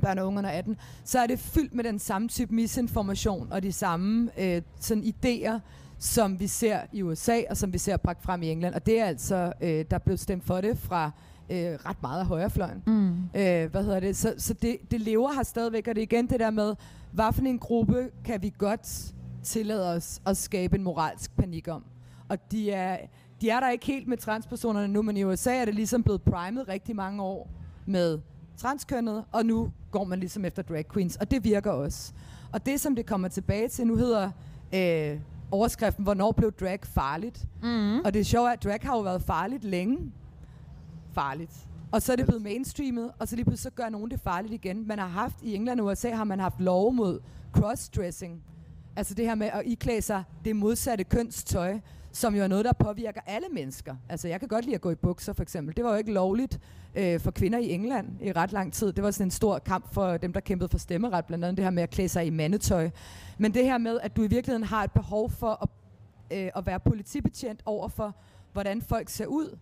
børn og unge under 18, så er det fyldt med den samme type misinformation og de samme øh, sådan idéer, som vi ser i USA og som vi ser bragt frem i England. Og det er altså, øh, der blev stemt for det fra øh, ret meget af højrefløjen. Mm. Øh, hvad hedder det? Så, så det, det lever her stadigvæk, og det er igen det der med, hvad for en gruppe kan vi godt tillade os at skabe en moralsk panik om. Og de er, de er der ikke helt med transpersonerne nu, men i USA er det ligesom blevet primet rigtig mange år med transkønnet, og nu går man ligesom efter drag queens, og det virker også. Og det, som det kommer tilbage til, nu hedder øh, overskriften, hvornår blev drag farligt? Mm. Og det er sjovt, at drag har jo været farligt længe. Farligt. Og så er det blevet mainstreamet, og så lige pludselig så gør nogen det farligt igen. Man har haft, i England og USA har man haft lov mod crossdressing. Altså det her med at iklæde sig det modsatte kønstøj, som jo er noget, der påvirker alle mennesker. Altså jeg kan godt lide at gå i bukser for eksempel. Det var jo ikke lovligt øh, for kvinder i England i ret lang tid. Det var sådan en stor kamp for dem, der kæmpede for stemmeret, blandt andet det her med at klæde sig i mandetøj. Men det her med, at du i virkeligheden har et behov for at, øh, at være politibetjent over for, hvordan folk ser ud,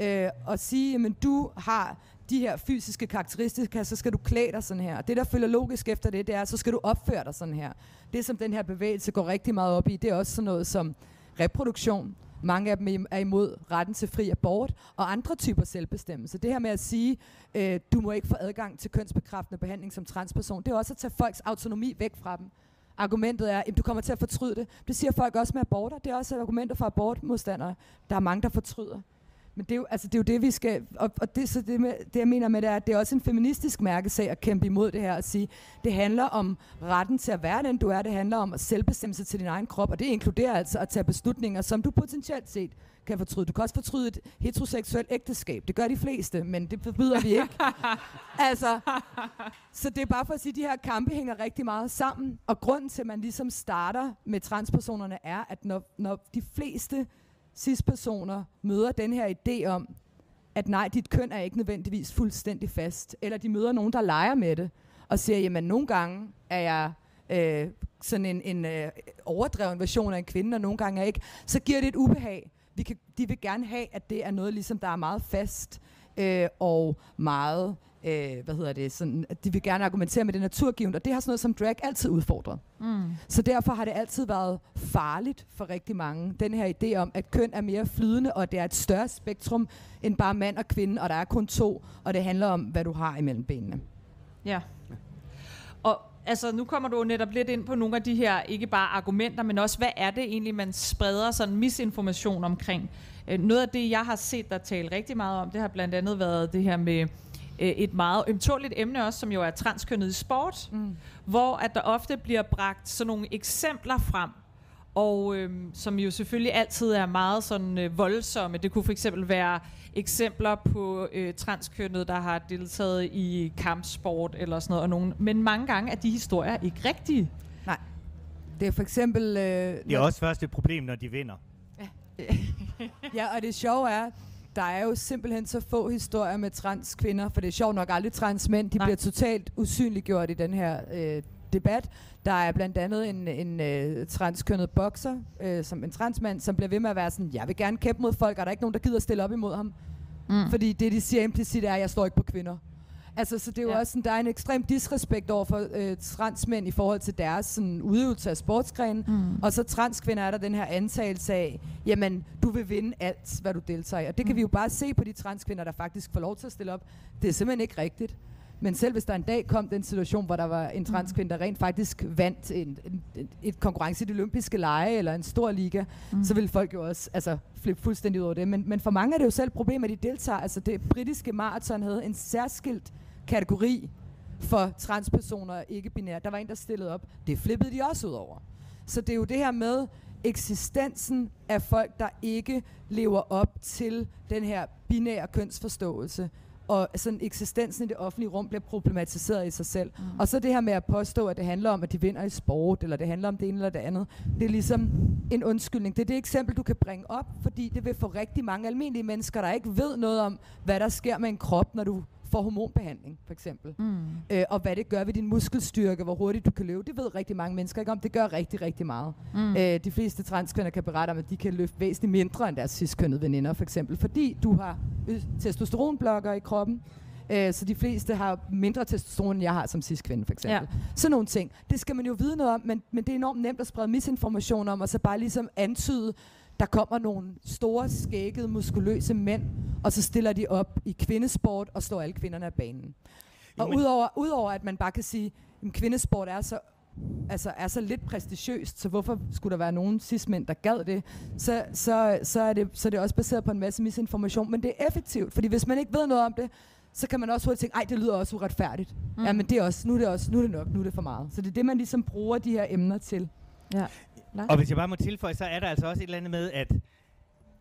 øh, og sige, at du har de her fysiske karakteristika, så skal du klæde dig sådan her. Og det, der følger logisk efter det, det er, så skal du opføre dig sådan her. Det, som den her bevægelse går rigtig meget op i, det er også sådan noget som reproduktion. Mange af dem er imod retten til fri abort og andre typer selvbestemmelse. Det her med at sige, øh, du må ikke få adgang til kønsbekræftende behandling som transperson, det er også at tage folks autonomi væk fra dem. Argumentet er, at du kommer til at fortryde det. Det siger folk også med aborter. Det er også argumenter for abortmodstandere. Der er mange, der fortryder. Men det er jo, altså, det, er jo det, vi skal... Og, og det, så det, med, det, jeg mener med det, er, at det er også en feministisk mærkesag at kæmpe imod det her og sige, det handler om retten til at være den, du er. Det handler om at selvbestemme sig til din egen krop, og det inkluderer altså at tage beslutninger, som du potentielt set kan fortryde. Du kan også fortryde et heteroseksuelt ægteskab. Det gør de fleste, men det forbyder vi ikke. altså, så det er bare for at sige, at de her kampe hænger rigtig meget sammen. Og grunden til, at man ligesom starter med transpersonerne, er, at når, når de fleste cis-personer møder den her idé om, at nej, dit køn er ikke nødvendigvis fuldstændig fast, eller de møder nogen, der leger med det, og siger, jamen nogle gange er jeg øh, sådan en, en øh, overdreven version af en kvinde, og nogle gange er jeg ikke, så giver det et ubehag. Vi kan, de vil gerne have, at det er noget, ligesom, der er meget fast øh, og meget øh, hvad hedder det, sådan, at de vil gerne argumentere med det naturgivet, og det har sådan noget som drag altid udfordret. Mm. Så derfor har det altid været farligt for rigtig mange, den her idé om, at køn er mere flydende, og det er et større spektrum end bare mand og kvinde, og der er kun to, og det handler om, hvad du har imellem benene. Ja. Og altså, nu kommer du jo netop lidt ind på nogle af de her, ikke bare argumenter, men også, hvad er det egentlig, man spreder sådan misinformation omkring? Øh, noget af det, jeg har set der tale rigtig meget om, det har blandt andet været det her med øh, et meget ømtåligt emne også, som jo er transkønnet i sport, mm. hvor at der ofte bliver bragt sådan nogle eksempler frem, og øhm, som jo selvfølgelig altid er meget sådan øh, voldsomme. Det kunne for eksempel være eksempler på øh, transkønnet, der har deltaget i kampsport eller sådan noget. Og nogen, men mange gange er de historier ikke rigtige. Nej. Det er for eksempel... Øh, Det er også først et problem, når de vinder. ja, og det sjove er, der er jo simpelthen så få historier med transkvinder, for det er sjovt nok aldrig transmænd. De Nej. bliver totalt usynliggjort i den her øh, debat. Der er blandt andet en, en øh, transkønnet bokser, øh, som en transmand, som bliver ved med at være sådan, jeg vil gerne kæmpe mod folk, og der er ikke nogen, der gider stille op imod ham. Mm. Fordi det, de siger implicit, er, at jeg står ikke på kvinder. Altså, så det er jo Ja. også sådan, der er en ekstrem disrespekt over for øh, transmænd i forhold til deres sådan, udøvelse af sportsgren. Mm. Og så transkvinder er der den her antagelse af, jamen, du vil vinde alt, hvad du deltager i. Og det kan vi jo bare se på de transkvinder, der faktisk får lov til at stille op. Det er simpelthen ikke rigtigt. Men selv hvis der en dag kom den situation, hvor der var en transkvinde, der rent faktisk vandt en, en, en, et konkurrence i de olympiske lege eller en stor liga, mm. så ville folk jo også altså, flippe fuldstændig ud over det. Men, men for mange er det jo selv et problem, at de deltager. Altså det britiske maraton havde en særskilt kategori for transpersoner og ikke-binære. Der var en, der stillede op. Det flippede de også ud over. Så det er jo det her med eksistensen af folk, der ikke lever op til den her binære kønsforståelse. Og sådan eksistensen i det offentlige rum bliver problematiseret i sig selv. Mm. Og så det her med at påstå, at det handler om, at de vinder i sport, eller det handler om det ene eller det andet. Det er ligesom en undskyldning. Det er det eksempel, du kan bringe op, fordi det vil få rigtig mange almindelige mennesker, der ikke ved noget om, hvad der sker med en krop, når du får hormonbehandling, for eksempel. Mm. Øh, og hvad det gør ved din muskelstyrke, hvor hurtigt du kan løbe. Det ved rigtig mange mennesker ikke om. Det gør rigtig, rigtig meget. Mm. Øh, de fleste transkønner kan berette om, at de kan løfte væsentligt mindre end deres ciskønnede veninder, for eksempel. Fordi du har testosteronblokker i kroppen. Øh, så de fleste har mindre testosteron, end jeg har som ciskvinde, for eksempel. Ja. Sådan nogle ting. Det skal man jo vide noget om, men, men det er enormt nemt at sprede misinformation om, og så bare ligesom antyde, der kommer nogle store, skækkede, muskuløse mænd, og så stiller de op i kvindesport og slår alle kvinderne af banen. Og udover, udover at man bare kan sige, at kvindesport er så altså er så lidt prestigiøst, så hvorfor skulle der være nogen cis-mænd, der gad det, så, så, så, er det, så er det også baseret på en masse misinformation, men det er effektivt, fordi hvis man ikke ved noget om det, så kan man også hurtigt tænke, ej, det lyder også uretfærdigt. Mm. Ja, men det er også, nu er det også, nu er det nok, nu er det for meget. Så det er det, man ligesom bruger de her emner til. Ja. Og hvis jeg bare må tilføje, så er der altså også et eller andet med, at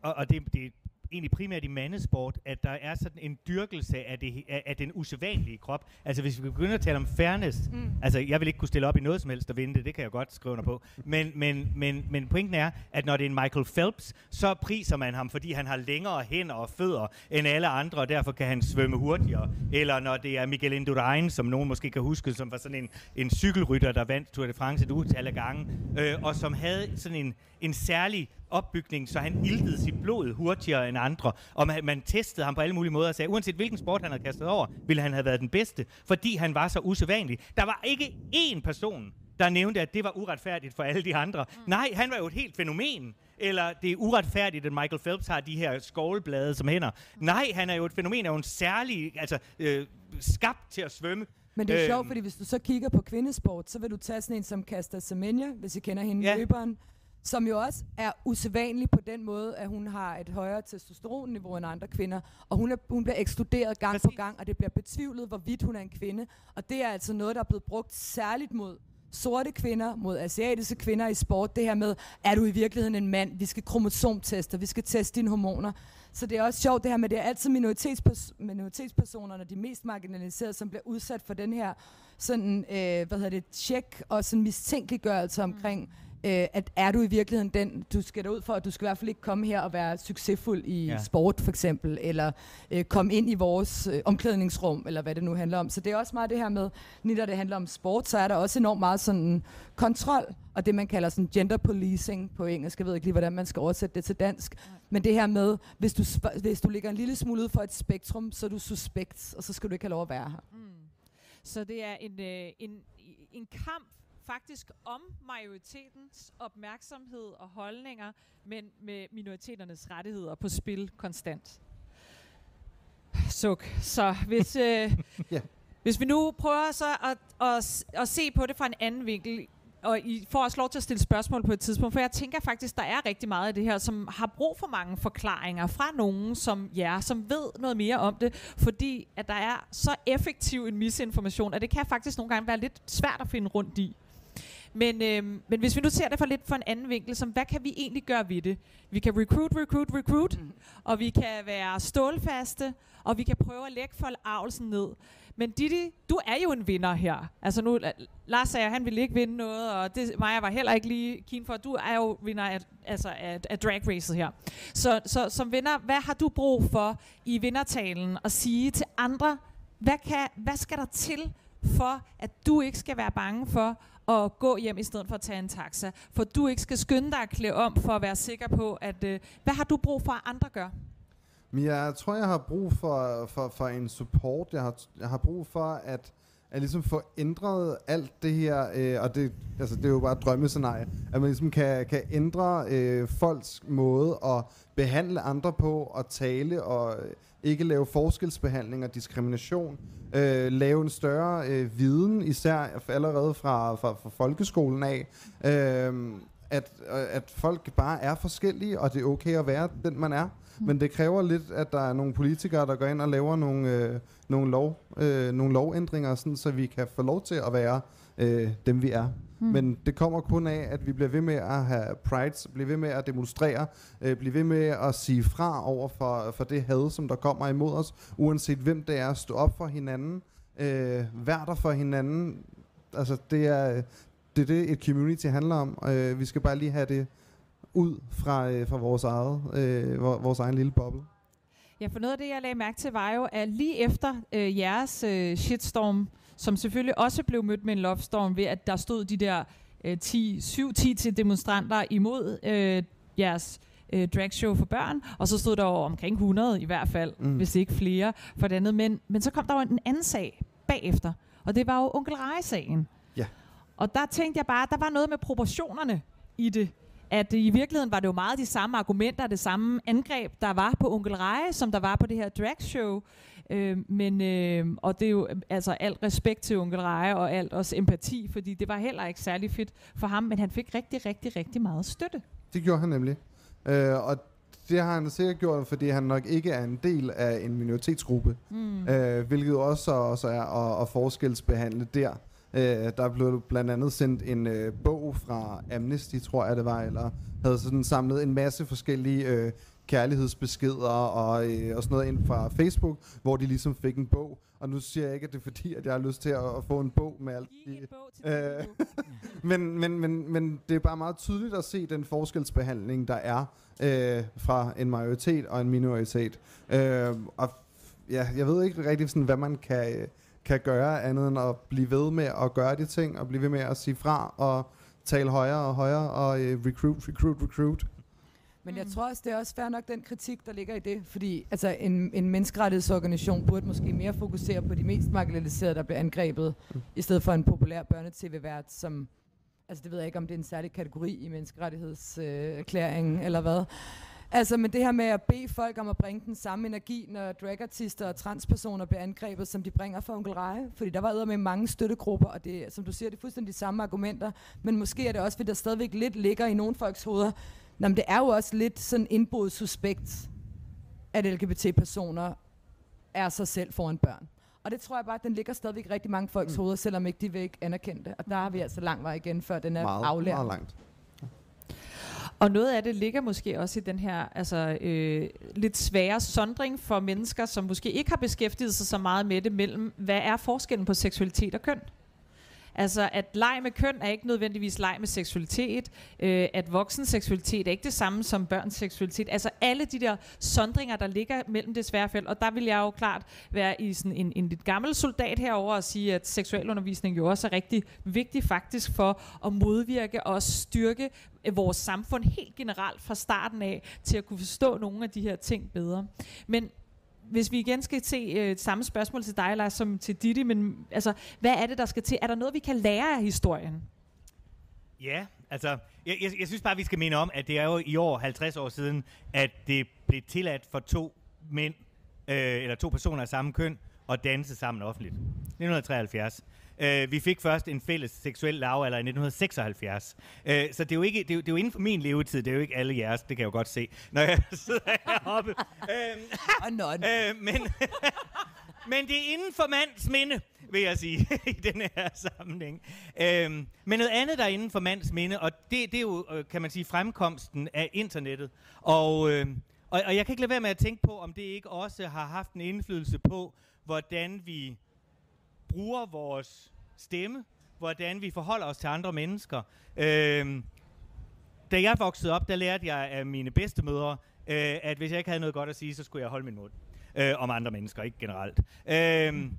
og, og det, det egentlig primært i mandesport, at der er sådan en dyrkelse af, det, af, af den usædvanlige krop. Altså hvis vi begynder at tale om fairness, mm. altså jeg vil ikke kunne stille op i noget som helst og vinde det, det kan jeg godt skrive under på. Men, men, men, men pointen er, at når det er en Michael Phelps, så priser man ham, fordi han har længere hænder og fødder end alle andre, og derfor kan han svømme hurtigere. Eller når det er Miguel Indurain, som nogen måske kan huske, som var sådan en, en cykelrytter, der vandt Tour de France et utal af gange, øh, og som havde sådan en, en særlig opbygning, så han iltede sit blod hurtigere end andre. Og man, man testede ham på alle mulige måder og sagde, uanset hvilken sport han havde kastet over, ville han have været den bedste, fordi han var så usædvanlig. Der var ikke én person, der nævnte, at det var uretfærdigt for alle de andre. Mm. Nej, han var jo et helt fænomen. Eller det er uretfærdigt, at Michael Phelps har de her skovlblade som hænder. Mm. Nej, han er jo et fænomen, er jo en særlig, altså øh, skabt til at svømme. Men det er øhm. sjovt, fordi hvis du så kigger på kvindesport, så vil du tage sådan en som Kasta Semenya, hvis I kender hende, ja. løberen som jo også er usædvanlig på den måde, at hun har et højere testosteronniveau end andre kvinder, og hun, er, hun bliver ekskluderet gang Præcis. på gang, og det bliver betvivlet, hvorvidt hun er en kvinde. Og det er altså noget, der er blevet brugt særligt mod sorte kvinder, mod asiatiske kvinder i sport. Det her med, er du i virkeligheden en mand? Vi skal kromosomteste, vi skal teste dine hormoner. Så det er også sjovt det her med, det er altid minoritetspers- minoritetspersonerne, de mest marginaliserede, som bliver udsat for den her sådan, øh, hvad hedder det, tjek og sådan mistænkeliggørelse omkring, mm øh, at er du i virkeligheden den, du skal ud for, at du skal i hvert fald ikke komme her og være succesfuld i ja. sport for eksempel, eller øh, komme ind i vores øh, omklædningsrum, eller hvad det nu handler om. Så det er også meget det her med, lige når det handler om sport, så er der også enormt meget sådan kontrol, og det man kalder sådan gender policing på engelsk. Jeg ved ikke lige, hvordan man skal oversætte det til dansk. Men det her med, hvis du, hvis du ligger en lille smule ud for et spektrum, så er du suspekt, og så skal du ikke have lov at være her. Mm. Så det er en, øh, en, en kamp faktisk om majoritetens opmærksomhed og holdninger, men med minoriteternes rettigheder på spil konstant. Suk. Så hvis, øh, yeah. hvis vi nu prøver så at, at, at se på det fra en anden vinkel, og I får også lov til at stille spørgsmål på et tidspunkt, for jeg tænker faktisk, der er rigtig meget af det her, som har brug for mange forklaringer fra nogen som jer, som ved noget mere om det, fordi at der er så effektiv en misinformation, at det kan faktisk nogle gange være lidt svært at finde rundt i. Men, øh, men hvis vi nu ser det for lidt for en anden vinkel, som hvad kan vi egentlig gøre ved det? Vi kan recruit, recruit, recruit, mm. og vi kan være stålfaste, og vi kan prøve at lægge avlsen ned. Men Didi, du er jo en vinder her. Altså nu, Lars sagde, at han ville ikke vinde noget, og det, Maja var heller ikke lige keen for. Du er jo vinder af, altså af, af drag racet her. Så, så som vinder, hvad har du brug for i vindertalen at sige til andre? Hvad, kan, hvad skal der til for, at du ikke skal være bange for at gå hjem i stedet for at tage en taxa. For du ikke skal skynde dig at klæde om for at være sikker på, at øh, hvad har du brug for, at andre gør? Men jeg tror, jeg har brug for, for, for en support. Jeg har, jeg har brug for at, at ligesom få ændret alt det her, øh, og det, altså, det er jo bare et drømmescenarie, at man ligesom kan, kan ændre øh, folks måde at behandle andre på, og tale, og øh, ikke lave forskelsbehandling og diskrimination, øh, lave en større øh, viden, især allerede fra, fra, fra folkeskolen af, øh, at, at folk bare er forskellige, og det er okay at være den, man er. Mm. Men det kræver lidt, at der er nogle politikere, der går ind og laver nogle, øh, nogle, lov, øh, nogle lovændringer, sådan, så vi kan få lov til at være øh, dem, vi er. Mm. Men det kommer kun af, at vi bliver ved med at have prides, bliver ved med at demonstrere, øh, bliver ved med at sige fra over for, for det had, som der kommer imod os, uanset hvem det er, stå op for hinanden, øh, vær der for hinanden. Altså, det er, det er det, et community handler om. Øh, vi skal bare lige have det ud fra, øh, fra vores, eget, øh, vores egen lille boble. Ja, for noget af det, jeg lagde mærke til, var jo, at lige efter øh, jeres øh, shitstorm, som selvfølgelig også blev mødt med en love storm ved, at der stod de der øh, 10, 7-10 til demonstranter imod øh, jeres øh, dragshow for børn, og så stod der jo omkring 100 i hvert fald, mm. hvis ikke flere for det andet. Men, men så kom der jo en anden sag bagefter, og det var jo onkel Rej-sagen. Ja. Og der tænkte jeg bare, at der var noget med proportionerne i det. At i virkeligheden var det jo meget de samme argumenter, det samme angreb, der var på Onkel Reje, som der var på det her dragshow. Øh, men, øh, og det er jo altså alt respekt til Onkel Reje og alt også empati, fordi det var heller ikke særlig fedt for ham, men han fik rigtig, rigtig, rigtig meget støtte. Det gjorde han nemlig. Øh, og det har han sikkert gjort, fordi han nok ikke er en del af en minoritetsgruppe. Mm. Øh, hvilket også, også er at, at forskelsbehandle der. Øh, der blev blandt andet sendt en øh, bog fra Amnesty, tror jeg det var, eller havde sådan samlet en masse forskellige øh, kærlighedsbeskeder og, øh, og sådan noget ind fra Facebook, hvor de ligesom fik en bog. Og nu siger jeg ikke, at det er fordi, at jeg har lyst til at, at få en bog med alt. Til øh, men, men, men, men det er bare meget tydeligt at se den forskelsbehandling, der er øh, fra en majoritet og en minoritet. Øh, og ja, jeg ved ikke rigtig, sådan, hvad man kan, kan gøre andet end at blive ved med at gøre de ting, og blive ved med at sige fra og tale højere og højere og øh, recruit, recruit, recruit. Men jeg tror også, det er også fair nok den kritik, der ligger i det. Fordi altså, en, en menneskerettighedsorganisation burde måske mere fokusere på de mest marginaliserede, der bliver angrebet, mm. i stedet for en populær børnetv-vært, som... Altså det ved jeg ikke, om det er en særlig kategori i menneskerettighedserklæringen, øh, eller hvad. Altså, men det her med at bede folk om at bringe den samme energi, når dragartister og transpersoner bliver angrebet, som de bringer for Onkel Reje. Fordi der var med mange støttegrupper, og det, som du siger, det er fuldstændig de samme argumenter. Men måske er det også, fordi der stadigvæk lidt ligger i nogle folks hoveder, Nå, men det er jo også lidt sådan indbrudt suspekt, at LGBT-personer er sig selv foran børn. Og det tror jeg bare, at den ligger stadigvæk rigtig mange folks mm. hoveder, selvom ikke de vil ikke anerkende det. Og der har vi altså lang vej igen, før den er meget, aflært. Meget langt. Og noget af det ligger måske også i den her altså, øh, lidt svære sondring for mennesker, som måske ikke har beskæftiget sig så meget med det, mellem hvad er forskellen på seksualitet og køn? Altså, at leg med køn er ikke nødvendigvis leg med seksualitet. Øh, at voksen seksualitet er ikke det samme som børns seksualitet. Altså, alle de der sondringer, der ligger mellem det svære felt. Og der vil jeg jo klart være i sådan en, en lidt gammel soldat herover og sige, at seksualundervisning jo også er rigtig vigtig faktisk for at modvirke og styrke øh, vores samfund helt generelt fra starten af til at kunne forstå nogle af de her ting bedre. Men hvis vi igen skal se øh, samme spørgsmål til dig, Lars, som til Didi, men altså, hvad er det, der skal til? Er der noget, vi kan lære af historien? Ja, altså, jeg, jeg, jeg synes bare, vi skal minde om, at det er jo i år 50 år siden, at det blev tilladt for to mænd, øh, eller to personer af samme køn, at danse sammen offentligt. 1973. Uh, vi fik først en fælles seksuel lavalder i 1976. Uh, så det er, jo ikke, det, er jo, det er jo inden for min levetid, det er jo ikke alle jeres, det kan jeg jo godt se, når jeg sidder heroppe. uh, uh, men, men det er inden for mands minde, vil jeg sige, i den her sammenhæng. Uh, men noget andet, der er inden for mands minde, og det, det er jo, kan man sige, fremkomsten af internettet. Og, uh, og, og jeg kan ikke lade være med at tænke på, om det ikke også har haft en indflydelse på, hvordan vi bruger vores stemme, hvordan vi forholder os til andre mennesker. Øh, da jeg voksede op, der lærte jeg af mine bedstemødre, øh, at hvis jeg ikke havde noget godt at sige, så skulle jeg holde min mund. Øh, om andre mennesker, ikke generelt. Øh,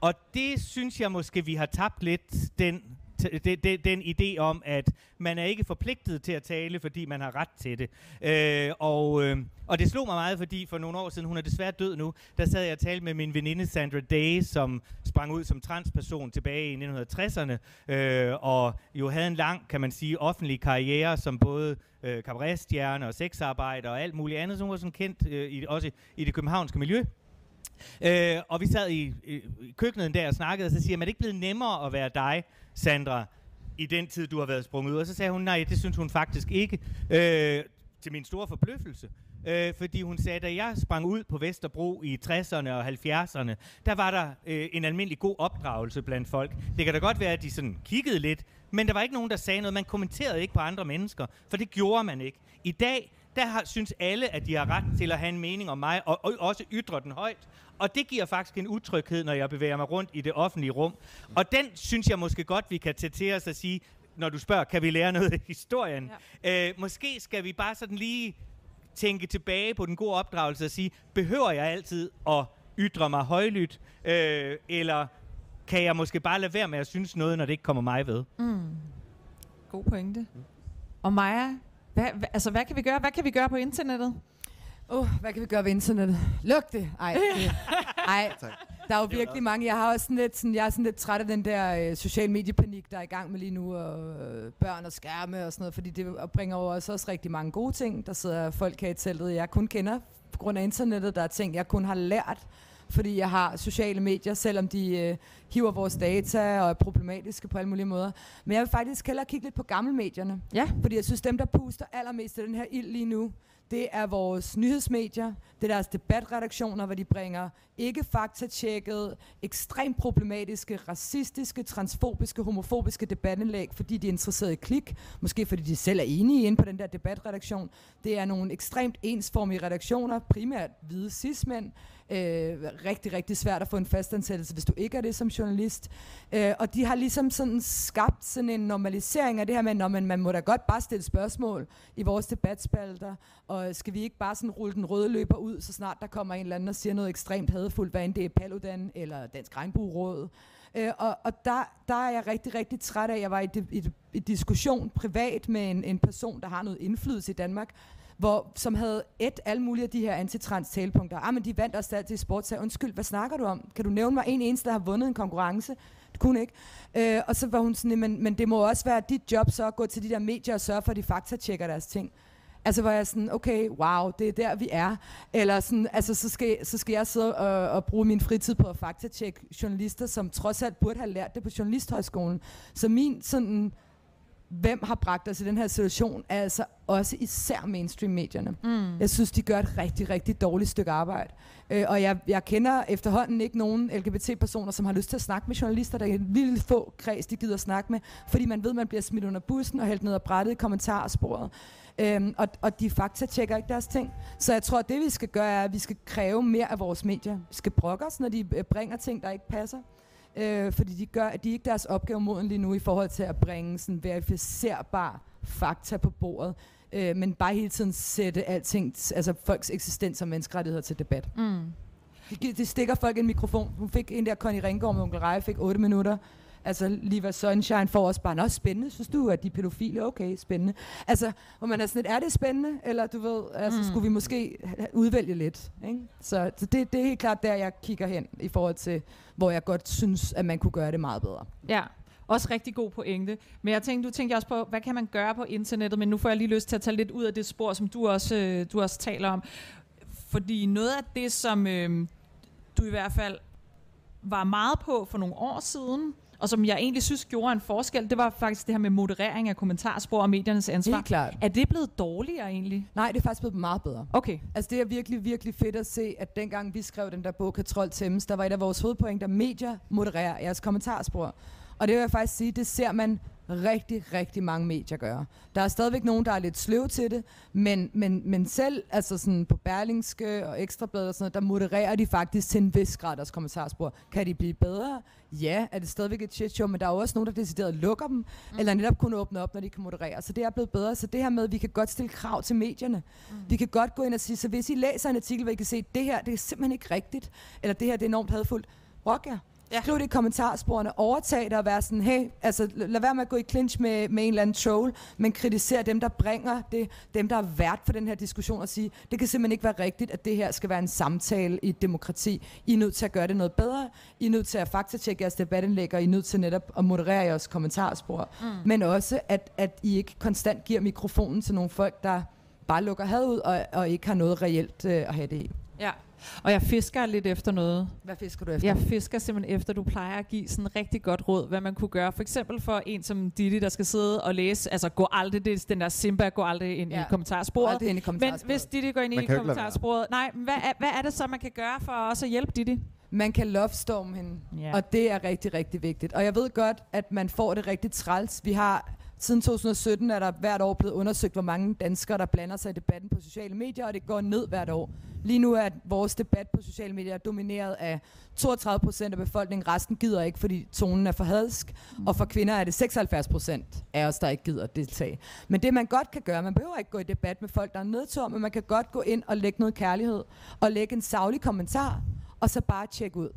og det synes jeg måske, vi har tabt lidt, den de, de, den idé om, at man er ikke forpligtet til at tale, fordi man har ret til det. Øh, og, øh, og det slog mig meget, fordi for nogle år siden, hun er desværre død nu, der sad jeg og talte med min veninde Sandra Day, som sprang ud som transperson tilbage i 1960'erne, øh, og jo havde en lang, kan man sige, offentlig karriere som både øh, kabaretstjerne og sexarbejder og alt muligt andet, som var sådan kendt øh, i, også i det københavnske miljø. Øh, og vi sad i, i, i køkkenet der og snakkede, og så siger jeg, er det ikke blevet nemmere at være dig, Sandra, i den tid, du har været sprunget ud? Og så sagde hun, nej, det synes hun faktisk ikke. Øh, til min store forbløffelse. Øh, fordi hun sagde, da jeg sprang ud på Vesterbro i 60'erne og 70'erne, der var der øh, en almindelig god opdragelse blandt folk. Det kan da godt være, at de sådan kiggede lidt, men der var ikke nogen, der sagde noget. Man kommenterede ikke på andre mennesker, for det gjorde man ikke. I dag, der har, synes alle, at de har ret til at have en mening om mig, og, og også ytre den højt. Og det giver faktisk en utryghed, når jeg bevæger mig rundt i det offentlige rum. Og den synes jeg måske godt, vi kan tage til os og sige, når du spørger, kan vi lære noget af historien? Ja. Øh, måske skal vi bare sådan lige tænke tilbage på den gode opdragelse og sige, behøver jeg altid at ytre mig højlydt, øh, eller kan jeg måske bare lade være med at synes noget, når det ikke kommer mig ved? Mm. God pointe. Og Maja, hvad, hvad, altså, hvad kan vi gøre? Hvad kan vi gøre på internettet? Åh, oh, hvad kan vi gøre ved internettet? Luk det! Ej, det, ej. Der er jo virkelig mange. Jeg har også sådan lidt, sådan, jeg er sådan lidt træt af den der øh, social mediepanik, der er i gang med lige nu, og øh, børn og skærme og sådan noget, fordi det bringer jo også, også rigtig mange gode ting. Der sidder folk her i teltet, jeg kun kender på grund af internettet. Der er ting, jeg kun har lært, fordi jeg har sociale medier, selvom de øh, hiver vores data og er problematiske på alle mulige måder. Men jeg vil faktisk hellere kigge lidt på gammelmedierne. Ja. Fordi jeg synes, dem, der puster allermest af den her ild lige nu, det er vores nyhedsmedier, det er deres debatredaktioner, hvor de bringer ikke faktatjekket, ekstremt problematiske, racistiske, transfobiske, homofobiske debatindlæg, fordi de er interesseret i klik, måske fordi de selv er enige inde på den der debatredaktion. Det er nogle ekstremt ensformige redaktioner, primært hvide cismænd, øh, rigtig, rigtig svært at få en fastansættelse, hvis du ikke er det som journalist. Øh, og de har ligesom sådan skabt sådan en normalisering af det her med, at man, man må da godt bare stille spørgsmål i vores debatspalter, og skal vi ikke bare sådan rulle den røde løber ud, så snart der kommer en eller anden og siger noget ekstremt hadefuldt, hvad end det er Paludan eller Dansk Regnbueråd. Øh, og og der, der er jeg rigtig, rigtig træt af, jeg var i, i, i, i diskussion privat med en, en person, der har noget indflydelse i Danmark, hvor, som havde et alle mulige af de her antitrans talepunkter. Ah, men de vandt også altid i sport. Så undskyld, hvad snakker du om? Kan du nævne mig en eneste, der har vundet en konkurrence? Det kunne ikke. Øh, og så var hun sådan, men, men det må også være dit job så at gå til de der medier og sørge for, at de faktatjekker deres ting. Altså hvor jeg sådan, okay, wow, det er der, vi er. Eller sådan, altså så skal, så skal jeg sidde og, og bruge min fritid på at faktatjekke journalister, som trods alt burde have lært det på Journalisthøjskolen. Så min sådan hvem har bragt os i den her situation, er altså også især mainstream-medierne. Mm. Jeg synes, de gør et rigtig, rigtig dårligt stykke arbejde. Øh, og jeg, jeg kender efterhånden ikke nogen LGBT-personer, som har lyst til at snakke med journalister, der er en lille få kreds, de gider snakke med, fordi man ved, man bliver smidt under bussen og hældt ned og brættet i kommentarsporet. Øhm, og, og de fakta tjekker ikke deres ting. Så jeg tror, at det vi skal gøre, er, at vi skal kræve mere af vores medier. Vi skal brokke os, når de øh, bringer ting, der ikke passer øh, fordi de gør, at de ikke deres opgave moden lige nu i forhold til at bringe sådan verificerbar fakta på bordet, øh, men bare hele tiden sætte alting, altså folks eksistens og menneskerettigheder til debat. Mm. De, de stikker folk en mikrofon. Hun fik en der Connie Ringgaard med Onkel Rej, fik 8 minutter. Altså, Liva Sunshine får også bare, noget spændende, synes du, at de pædofile, okay, spændende. Altså, hvor man er sådan lidt, er det spændende? Eller du ved, altså, mm. skulle vi måske udvælge lidt? Ikke? Så, så det, det er helt klart der, jeg kigger hen, i forhold til, hvor jeg godt synes, at man kunne gøre det meget bedre. Ja, også rigtig god pointe. Men jeg tænkte, du tænkte også på, hvad kan man gøre på internettet? Men nu får jeg lige lyst til at tage lidt ud af det spor, som du også, øh, du også taler om. Fordi noget af det, som øh, du i hvert fald var meget på for nogle år siden, og som jeg egentlig synes gjorde en forskel, det var faktisk det her med moderering af kommentarspor og mediernes ansvar. Helt klart. Er det blevet dårligere egentlig? Nej, det er faktisk blevet meget bedre. Okay. Altså det er virkelig, virkelig fedt at se, at dengang vi skrev den der bog, Katrol Thames, der var et af vores hovedpointer, medier modererer jeres kommentarspor. Og det vil jeg faktisk sige, det ser man rigtig, rigtig mange medier gøre. Der er stadigvæk nogen, der er lidt sløv til det, men, men, men selv altså sådan på Berlingske og Ekstrabladet og sådan noget, der modererer de faktisk til en vis grad deres kommentarspor. Kan de blive bedre? Ja. Er det stadigvæk et shit show? Men der er jo også nogen, der decideret lukker dem, mm. eller netop kun åbner op, når de kan moderere. Så det er blevet bedre. Så det her med, at vi kan godt stille krav til medierne. Mm. Vi kan godt gå ind og sige, så hvis I læser en artikel, hvor I kan se, at det her det er simpelthen ikke rigtigt, eller det her det er enormt hadfuldt, rock jer. Ja. Skriv det i kommentarsporene, overtag det og være sådan, hey, altså lad være med at gå i clinch med, med en eller anden troll, men kritisere dem, der bringer det, dem, der er vært for den her diskussion og sige, det kan simpelthen ikke være rigtigt, at det her skal være en samtale i et demokrati. I er nødt til at gøre det noget bedre, I er nødt til at faktatjekke jeres debatindlæg, og I er nødt til netop at moderere jeres kommentarspor. Mm. Men også, at, at I ikke konstant giver mikrofonen til nogle folk, der bare lukker had ud, og, og ikke har noget reelt øh, at have det i. Ja. Og jeg fisker lidt efter noget. Hvad fisker du efter? Jeg fisker simpelthen efter, du plejer at give sådan rigtig godt råd, hvad man kunne gøre. For eksempel for en som Didi, der skal sidde og læse, altså gå aldrig, det er den der Simba, gå aldrig ind ja. i kommentarsporet. Aldrig ind i kommentarsporet. Men hvis Didi går ind i kommentarsporet, nej, hvad er, hvad er det så, man kan gøre for også at hjælpe Didi? Man kan lovestorme hende, yeah. og det er rigtig, rigtig vigtigt. Og jeg ved godt, at man får det rigtig træls. Vi har Siden 2017 er der hvert år blevet undersøgt, hvor mange danskere, der blander sig i debatten på sociale medier, og det går ned hvert år. Lige nu er vores debat på sociale medier domineret af 32 procent af befolkningen. Resten gider ikke, fordi tonen er for hadsk. Og for kvinder er det 76 procent af os, der ikke gider deltage. Men det man godt kan gøre, man behøver ikke gå i debat med folk, der er nedtur, men man kan godt gå ind og lægge noget kærlighed, og lægge en savlig kommentar, og så bare tjekke ud.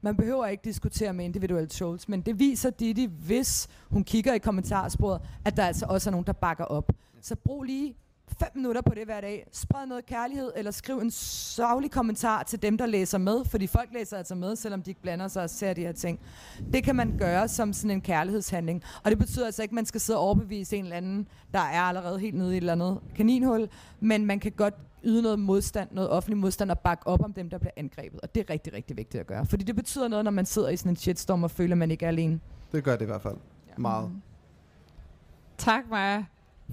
Man behøver ikke diskutere med individuelle trolls, men det viser Didi, hvis hun kigger i kommentarsporet, at der altså også er nogen, der bakker op. Så brug lige fem minutter på det hver dag. Spred noget kærlighed, eller skriv en savlig kommentar til dem, der læser med, fordi folk læser altså med, selvom de ikke blander sig og ser de her ting. Det kan man gøre som sådan en kærlighedshandling. Og det betyder altså ikke, at man skal sidde og overbevise en eller anden, der er allerede helt nede i et eller andet kaninhul, men man kan godt yde noget modstand, noget offentlig modstand og bakke op om dem, der bliver angrebet. Og det er rigtig, rigtig vigtigt at gøre. Fordi det betyder noget, når man sidder i sådan en shitstorm og føler, at man ikke er alene. Det gør det i hvert fald. Ja. Meget. Tak, Maja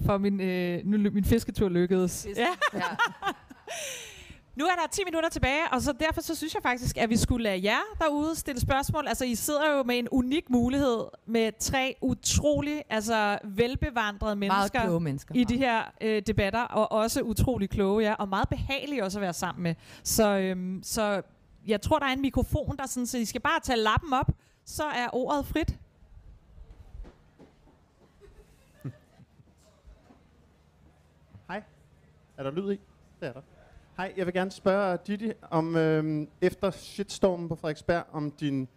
for min, øh, nu, min fisketur lykkedes. Ja. ja. Nu er der 10 minutter tilbage, og så derfor så synes jeg faktisk, at vi skulle lade jer derude stille spørgsmål. Altså, I sidder jo med en unik mulighed med tre utrolig altså, velbevandrede mennesker, mennesker i de her øh, debatter, og også utrolig kloge, ja, og meget behagelige også at være sammen med. Så, øhm, så jeg tror, der er en mikrofon, der sådan, så I skal bare tage lappen op, så er ordet frit. Er der lyd i? Det er der. Hej, jeg vil gerne spørge Didi om øh, efter shitstormen på Frederiksberg, om din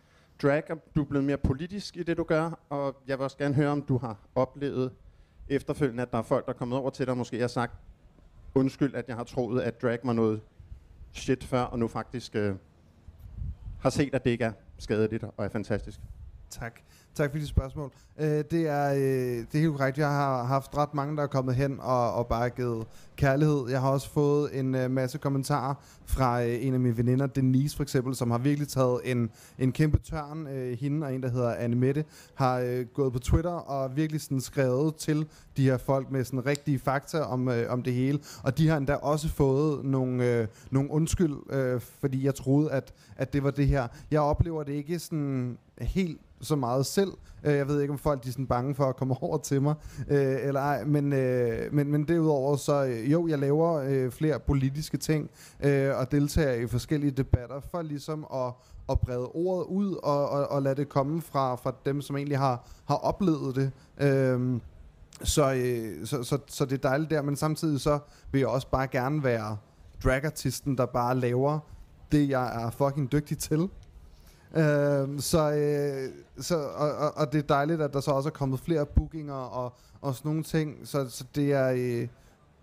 drag, om du er blevet mere politisk i det, du gør, og jeg vil også gerne høre, om du har oplevet efterfølgende, at der er folk, der er kommet over til dig, og måske har sagt, undskyld, at jeg har troet, at drag var noget shit før, og nu faktisk øh, har set, at det ikke er skadeligt og er fantastisk. Tak. Tak for dit spørgsmål. Øh, det, er, øh, det er helt korrekt. Jeg har haft ret mange, der er kommet hen og, og bare givet kærlighed. Jeg har også fået en øh, masse kommentarer fra øh, en af mine veninder, Denise for eksempel, som har virkelig taget en, en kæmpe tørn. Øh, hende og en, der hedder Anne Mette, har øh, gået på Twitter og virkelig sådan skrevet til de her folk med sådan rigtige fakta om, øh, om det hele. Og de har endda også fået nogle, øh, nogle undskyld, øh, fordi jeg troede, at, at det var det her. Jeg oplever det ikke sådan helt så meget selv. Øh, jeg ved ikke, om folk de er sådan bange for at komme over til mig, øh, eller ej. Men, øh, men, men derudover, så øh, jo, jeg laver øh, flere politiske ting, øh, og deltager i forskellige debatter, for ligesom at, at brede ordet ud, og, og, og lade det komme fra, fra dem, som egentlig har, har oplevet det. Øh, så, øh, så, så, så det er dejligt der, men samtidig så vil jeg også bare gerne være dragartisten, der bare laver det, jeg er fucking dygtig til. Øh, så, øh, så og, og, og det er dejligt, at der så også er kommet flere bookinger og, og sådan nogle ting. Så, så det er... Øh,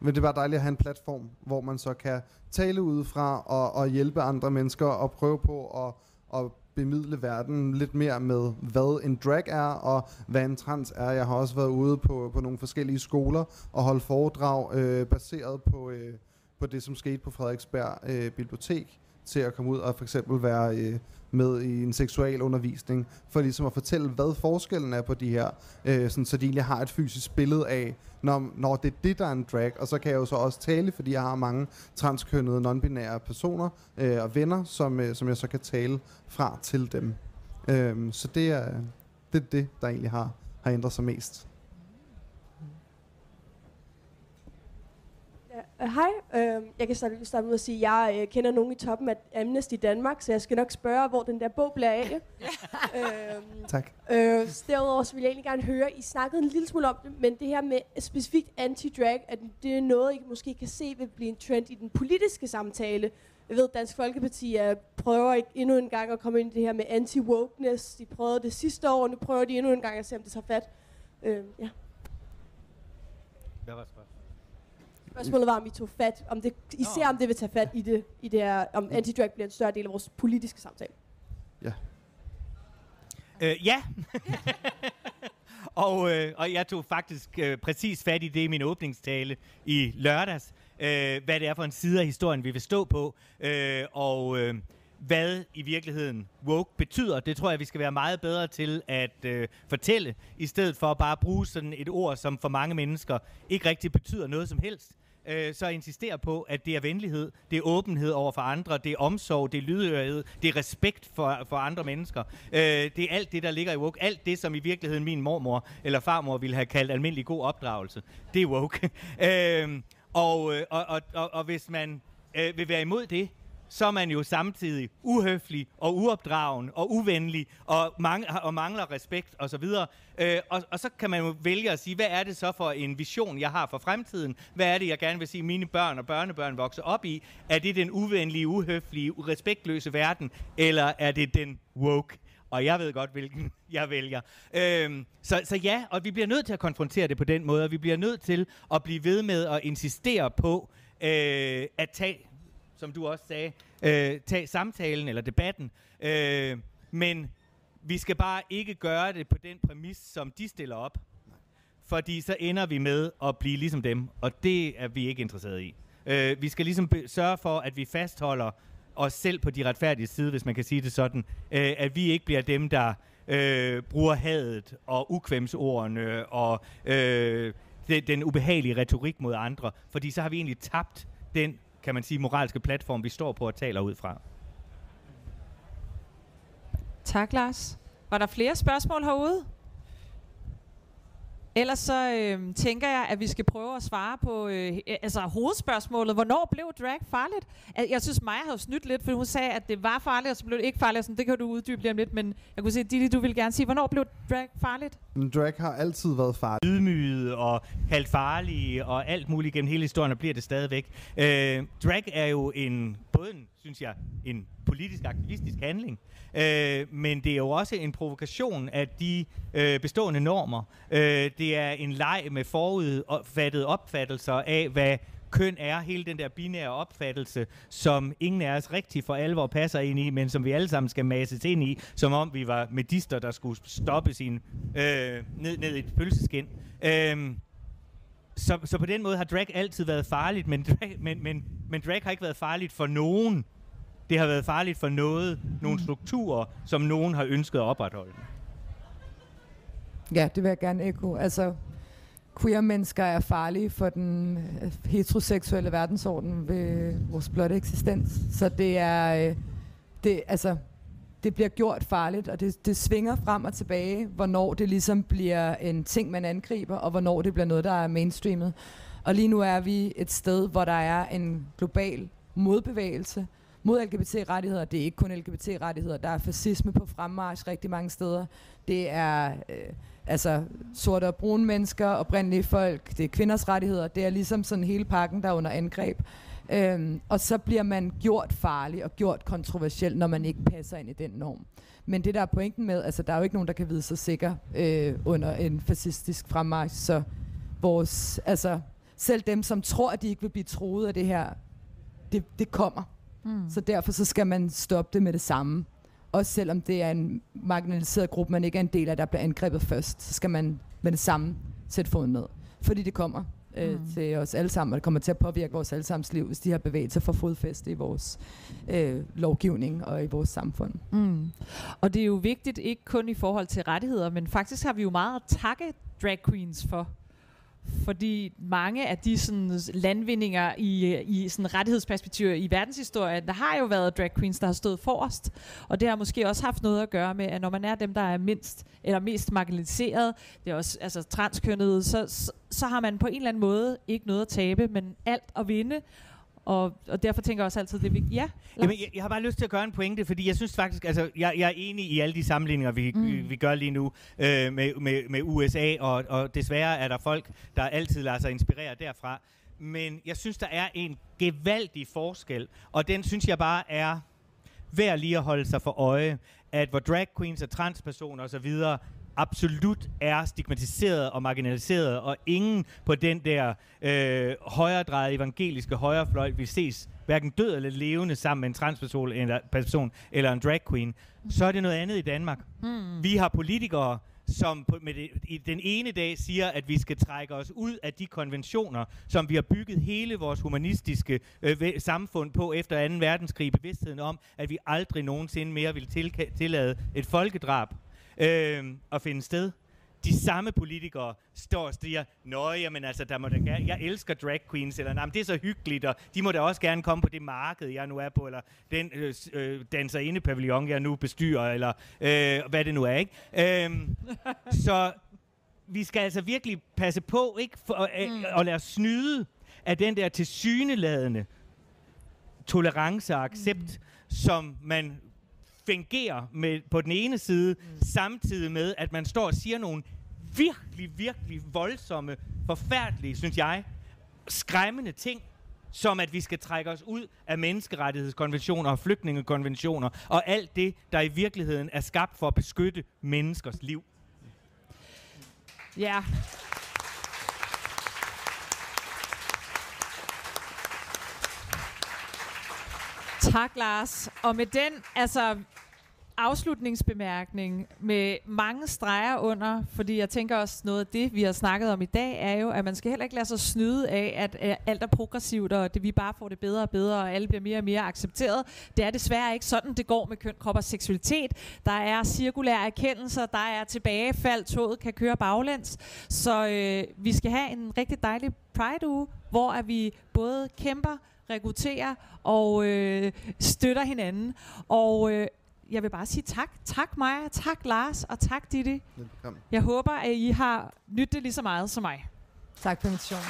men det er bare dejligt at have en platform, hvor man så kan tale udefra og, og hjælpe andre mennesker og prøve på at, at bemidle verden lidt mere med, hvad en drag er og hvad en trans er. Jeg har også været ude på, på nogle forskellige skoler og holdt foredrag øh, baseret på, øh, på det, som skete på Frederiksberg øh, Bibliotek til at komme ud og for eksempel være øh, med i en seksualundervisning, for ligesom at fortælle, hvad forskellen er på de her, øh, sådan, så de egentlig har et fysisk billede af, når, når det er det, der er en drag, og så kan jeg jo så også tale, fordi jeg har mange transkønnede, non-binære personer øh, og venner, som, øh, som jeg så kan tale fra til dem. Øh, så det er, det er det, der egentlig har, har ændret sig mest. Uh, hej, uh, jeg kan starte, starte med at sige, at jeg uh, kender nogen i toppen af Amnesty Danmark, så jeg skal nok spørge, hvor den der bog bliver af. uh, tak. Uh, derudover så vil jeg egentlig gerne høre, I snakkede en lille smule om det, men det her med specifikt anti-drag, at det er noget, I måske kan se vil blive en trend i den politiske samtale. Jeg ved, at Dansk Folkeparti er, prøver ikke endnu en gang at komme ind i det her med anti-wokeness. De prøvede det sidste år, og nu prøver de endnu en gang at se, om det tager fat. Uh, ja. Hvad var Spørgsmålet var, om I tog fat, om det, I Nå. ser, om det vil tage fat i det, i det her, om anti-drag bliver en større del af vores politiske samtale. Ja. Øh, ja. og, øh, og jeg tog faktisk øh, præcis fat i det i min åbningstale i lørdags. Øh, hvad det er for en side af historien, vi vil stå på. Øh, og... Øh, hvad i virkeligheden woke betyder. Det tror jeg, vi skal være meget bedre til at øh, fortælle, i stedet for at bare bruge sådan et ord, som for mange mennesker ikke rigtig betyder noget som helst øh, så insisterer på, at det er venlighed, det er åbenhed over for andre, det er omsorg, det er lydhørighed, det er respekt for, for andre mennesker. Øh, det er alt det, der ligger i woke. Alt det, som i virkeligheden min mormor eller farmor ville have kaldt almindelig god opdragelse. Det er woke. Øhm, øh, og, og, og, og, og hvis man øh, vil være imod det, så er man jo samtidig uhøflig og uopdragen og uvenlig og, mang- og mangler respekt osv. Og, så videre. øh, og, og så kan man jo vælge at sige, hvad er det så for en vision, jeg har for fremtiden? Hvad er det, jeg gerne vil sige, mine børn og børnebørn vokser op i? Er det den uvenlige, uhøflige, respektløse verden, eller er det den woke? og jeg ved godt, hvilken jeg vælger. Øhm, så, så ja, og vi bliver nødt til at konfrontere det på den måde, og vi bliver nødt til at blive ved med at insistere på øh, at tage, som du også sagde, øh, tage samtalen eller debatten. Øh, men vi skal bare ikke gøre det på den præmis, som de stiller op. Fordi så ender vi med at blive ligesom dem, og det er vi ikke interesseret i. Øh, vi skal ligesom sørge for, at vi fastholder os selv på de retfærdige side, hvis man kan sige det sådan. Øh, at vi ikke bliver dem, der øh, bruger hadet og ukvemsordene og øh, den, den ubehagelige retorik mod andre. Fordi så har vi egentlig tabt den, kan man sige, moralske platform, vi står på og taler ud fra. Tak, Lars. Var der flere spørgsmål herude? Ellers så øh, tænker jeg, at vi skal prøve at svare på øh, altså hovedspørgsmålet. Hvornår blev drag farligt? Jeg synes, Maja havde snydt lidt, for hun sagde, at det var farligt, og så blev det ikke farligt. Sådan, det kan du uddybe lige om lidt, men jeg kunne se, Didi, du vil gerne sige, hvornår blev drag farligt? Drag har altid været farligt. Ydmyget og kaldt farlige og alt muligt gennem hele historien, og bliver det stadigvæk. Øh, drag er jo en, både en, synes jeg, en politisk aktivistisk handling, Øh, men det er jo også en provokation af de øh, bestående normer. Øh, det er en leg med forudfattede opfattelser af, hvad køn er, hele den der binære opfattelse, som ingen af os rigtig for alvor passer ind i, men som vi alle sammen skal masses ind i, som om vi var medister, der skulle stoppe sin øh, ned, ned i et pølseskin. Øh, så, så på den måde har drag altid været farligt, men drag, men, men, men drag har ikke været farligt for nogen. Det har været farligt for noget, nogle strukturer, som nogen har ønsket at opretholde. Ja, det vil jeg gerne ekko. Altså, queer-mennesker er farlige for den øh, heteroseksuelle verdensorden ved vores blotte eksistens. Så det er, øh, det, altså, det bliver gjort farligt, og det, det svinger frem og tilbage, hvornår det ligesom bliver en ting, man angriber, og hvornår det bliver noget, der er mainstreamet. Og lige nu er vi et sted, hvor der er en global modbevægelse, mod LGBT-rettigheder. Det er ikke kun LGBT-rettigheder. Der er fascisme på fremmarsch rigtig mange steder. Det er øh, altså sorte og brune mennesker, oprindelige folk, det er kvinders rettigheder. Det er ligesom sådan hele pakken, der er under angreb. Øhm, og så bliver man gjort farlig og gjort kontroversiel, når man ikke passer ind i den norm. Men det der er pointen med, altså der er jo ikke nogen, der kan vide sig sikker øh, under en fascistisk fremmarsch, så vores, altså selv dem, som tror, at de ikke vil blive troet af det her, det, det kommer. Mm. Så derfor så skal man stoppe det med det samme. Også selvom det er en marginaliseret gruppe, man ikke er en del af, der bliver angrebet først, så skal man med det samme sætte foden ned. Fordi det kommer øh, mm. til os alle sammen, og det kommer til at påvirke vores allesammens liv, hvis de har bevæget sig for fodfæste i vores øh, lovgivning og i vores samfund. Mm. Og det er jo vigtigt, ikke kun i forhold til rettigheder, men faktisk har vi jo meget at takke drag queens for fordi mange af de sådan, landvindinger i, øh, i sådan rettighedsperspektiv i verdenshistorien, der har jo været drag queens, der har stået forrest. Og det har måske også haft noget at gøre med, at når man er dem, der er mindst eller mest marginaliseret, det er også altså, transkønnet, så, så, så har man på en eller anden måde ikke noget at tabe, men alt at vinde. Og, og derfor tænker jeg også altid, det er vigtigt. Ja, Jamen, jeg, jeg har bare lyst til at gøre en pointe, fordi jeg synes faktisk, altså, jeg, jeg er enig i alle de sammenligninger, vi, mm. vi, vi gør lige nu øh, med, med, med USA, og, og desværre er der folk, der altid lader sig inspirere derfra. Men jeg synes, der er en gevaldig forskel, og den synes jeg bare er værd lige at holde sig for øje, at hvor drag queens og transpersoner osv absolut er stigmatiseret og marginaliseret, og ingen på den der øh, højredrejede evangeliske højrefløj vil ses hverken død eller levende sammen med en transperson eller, person, eller en drag queen, så er det noget andet i Danmark. Hmm. Vi har politikere, som på, med det, i den ene dag siger, at vi skal trække os ud af de konventioner, som vi har bygget hele vores humanistiske øh, samfund på efter 2. verdenskrig, bevidstheden om, at vi aldrig nogensinde mere vil tillade et folkedrab øh, at finde sted. De samme politikere står og siger, Nå, jamen altså, der må da gerne, jeg elsker drag queens, eller nej, det er så hyggeligt, og de må da også gerne komme på det marked, jeg nu er på, eller den øh, øh, danser inde pavillon, jeg nu bestyrer, eller øh, hvad det nu er, ikke? Øh, så vi skal altså virkelig passe på, ikke, for, øh, mm. at lade os snyde af den der tilsyneladende tolerance og accept, mm. som man fungerer med, på den ene side, mm. samtidig med, at man står og siger nogle virkelig, virkelig voldsomme, forfærdelige, synes jeg, skræmmende ting, som at vi skal trække os ud af menneskerettighedskonventioner og flygtningekonventioner, og alt det, der i virkeligheden er skabt for at beskytte menneskers liv. Ja. Tak, Lars. Og med den altså, afslutningsbemærkning med mange streger under, fordi jeg tænker også noget af det, vi har snakket om i dag, er jo, at man skal heller ikke lade sig snyde af, at alt er progressivt, og det vi bare får det bedre og bedre, og alle bliver mere og mere accepteret. Det er desværre ikke sådan, det går med køn, krop og seksualitet. Der er cirkulære erkendelser, der er tilbagefald, toget kan køre baglæns. Så øh, vi skal have en rigtig dejlig Pride-uge, hvor at vi både kæmper, rekrutterer og øh, støtter hinanden. Og øh, jeg vil bare sige tak. Tak Maja, tak Lars, og tak Ditte. Velbekomme. Jeg håber, at I har nyttet det lige så meget som mig. Tak for invitationen.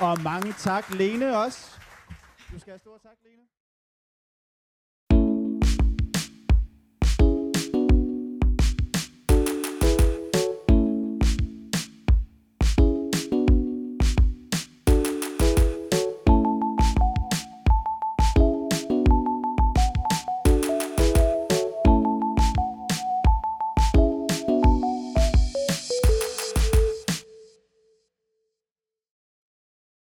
Og mange tak, Lene også. Du skal have stor tak, Lene.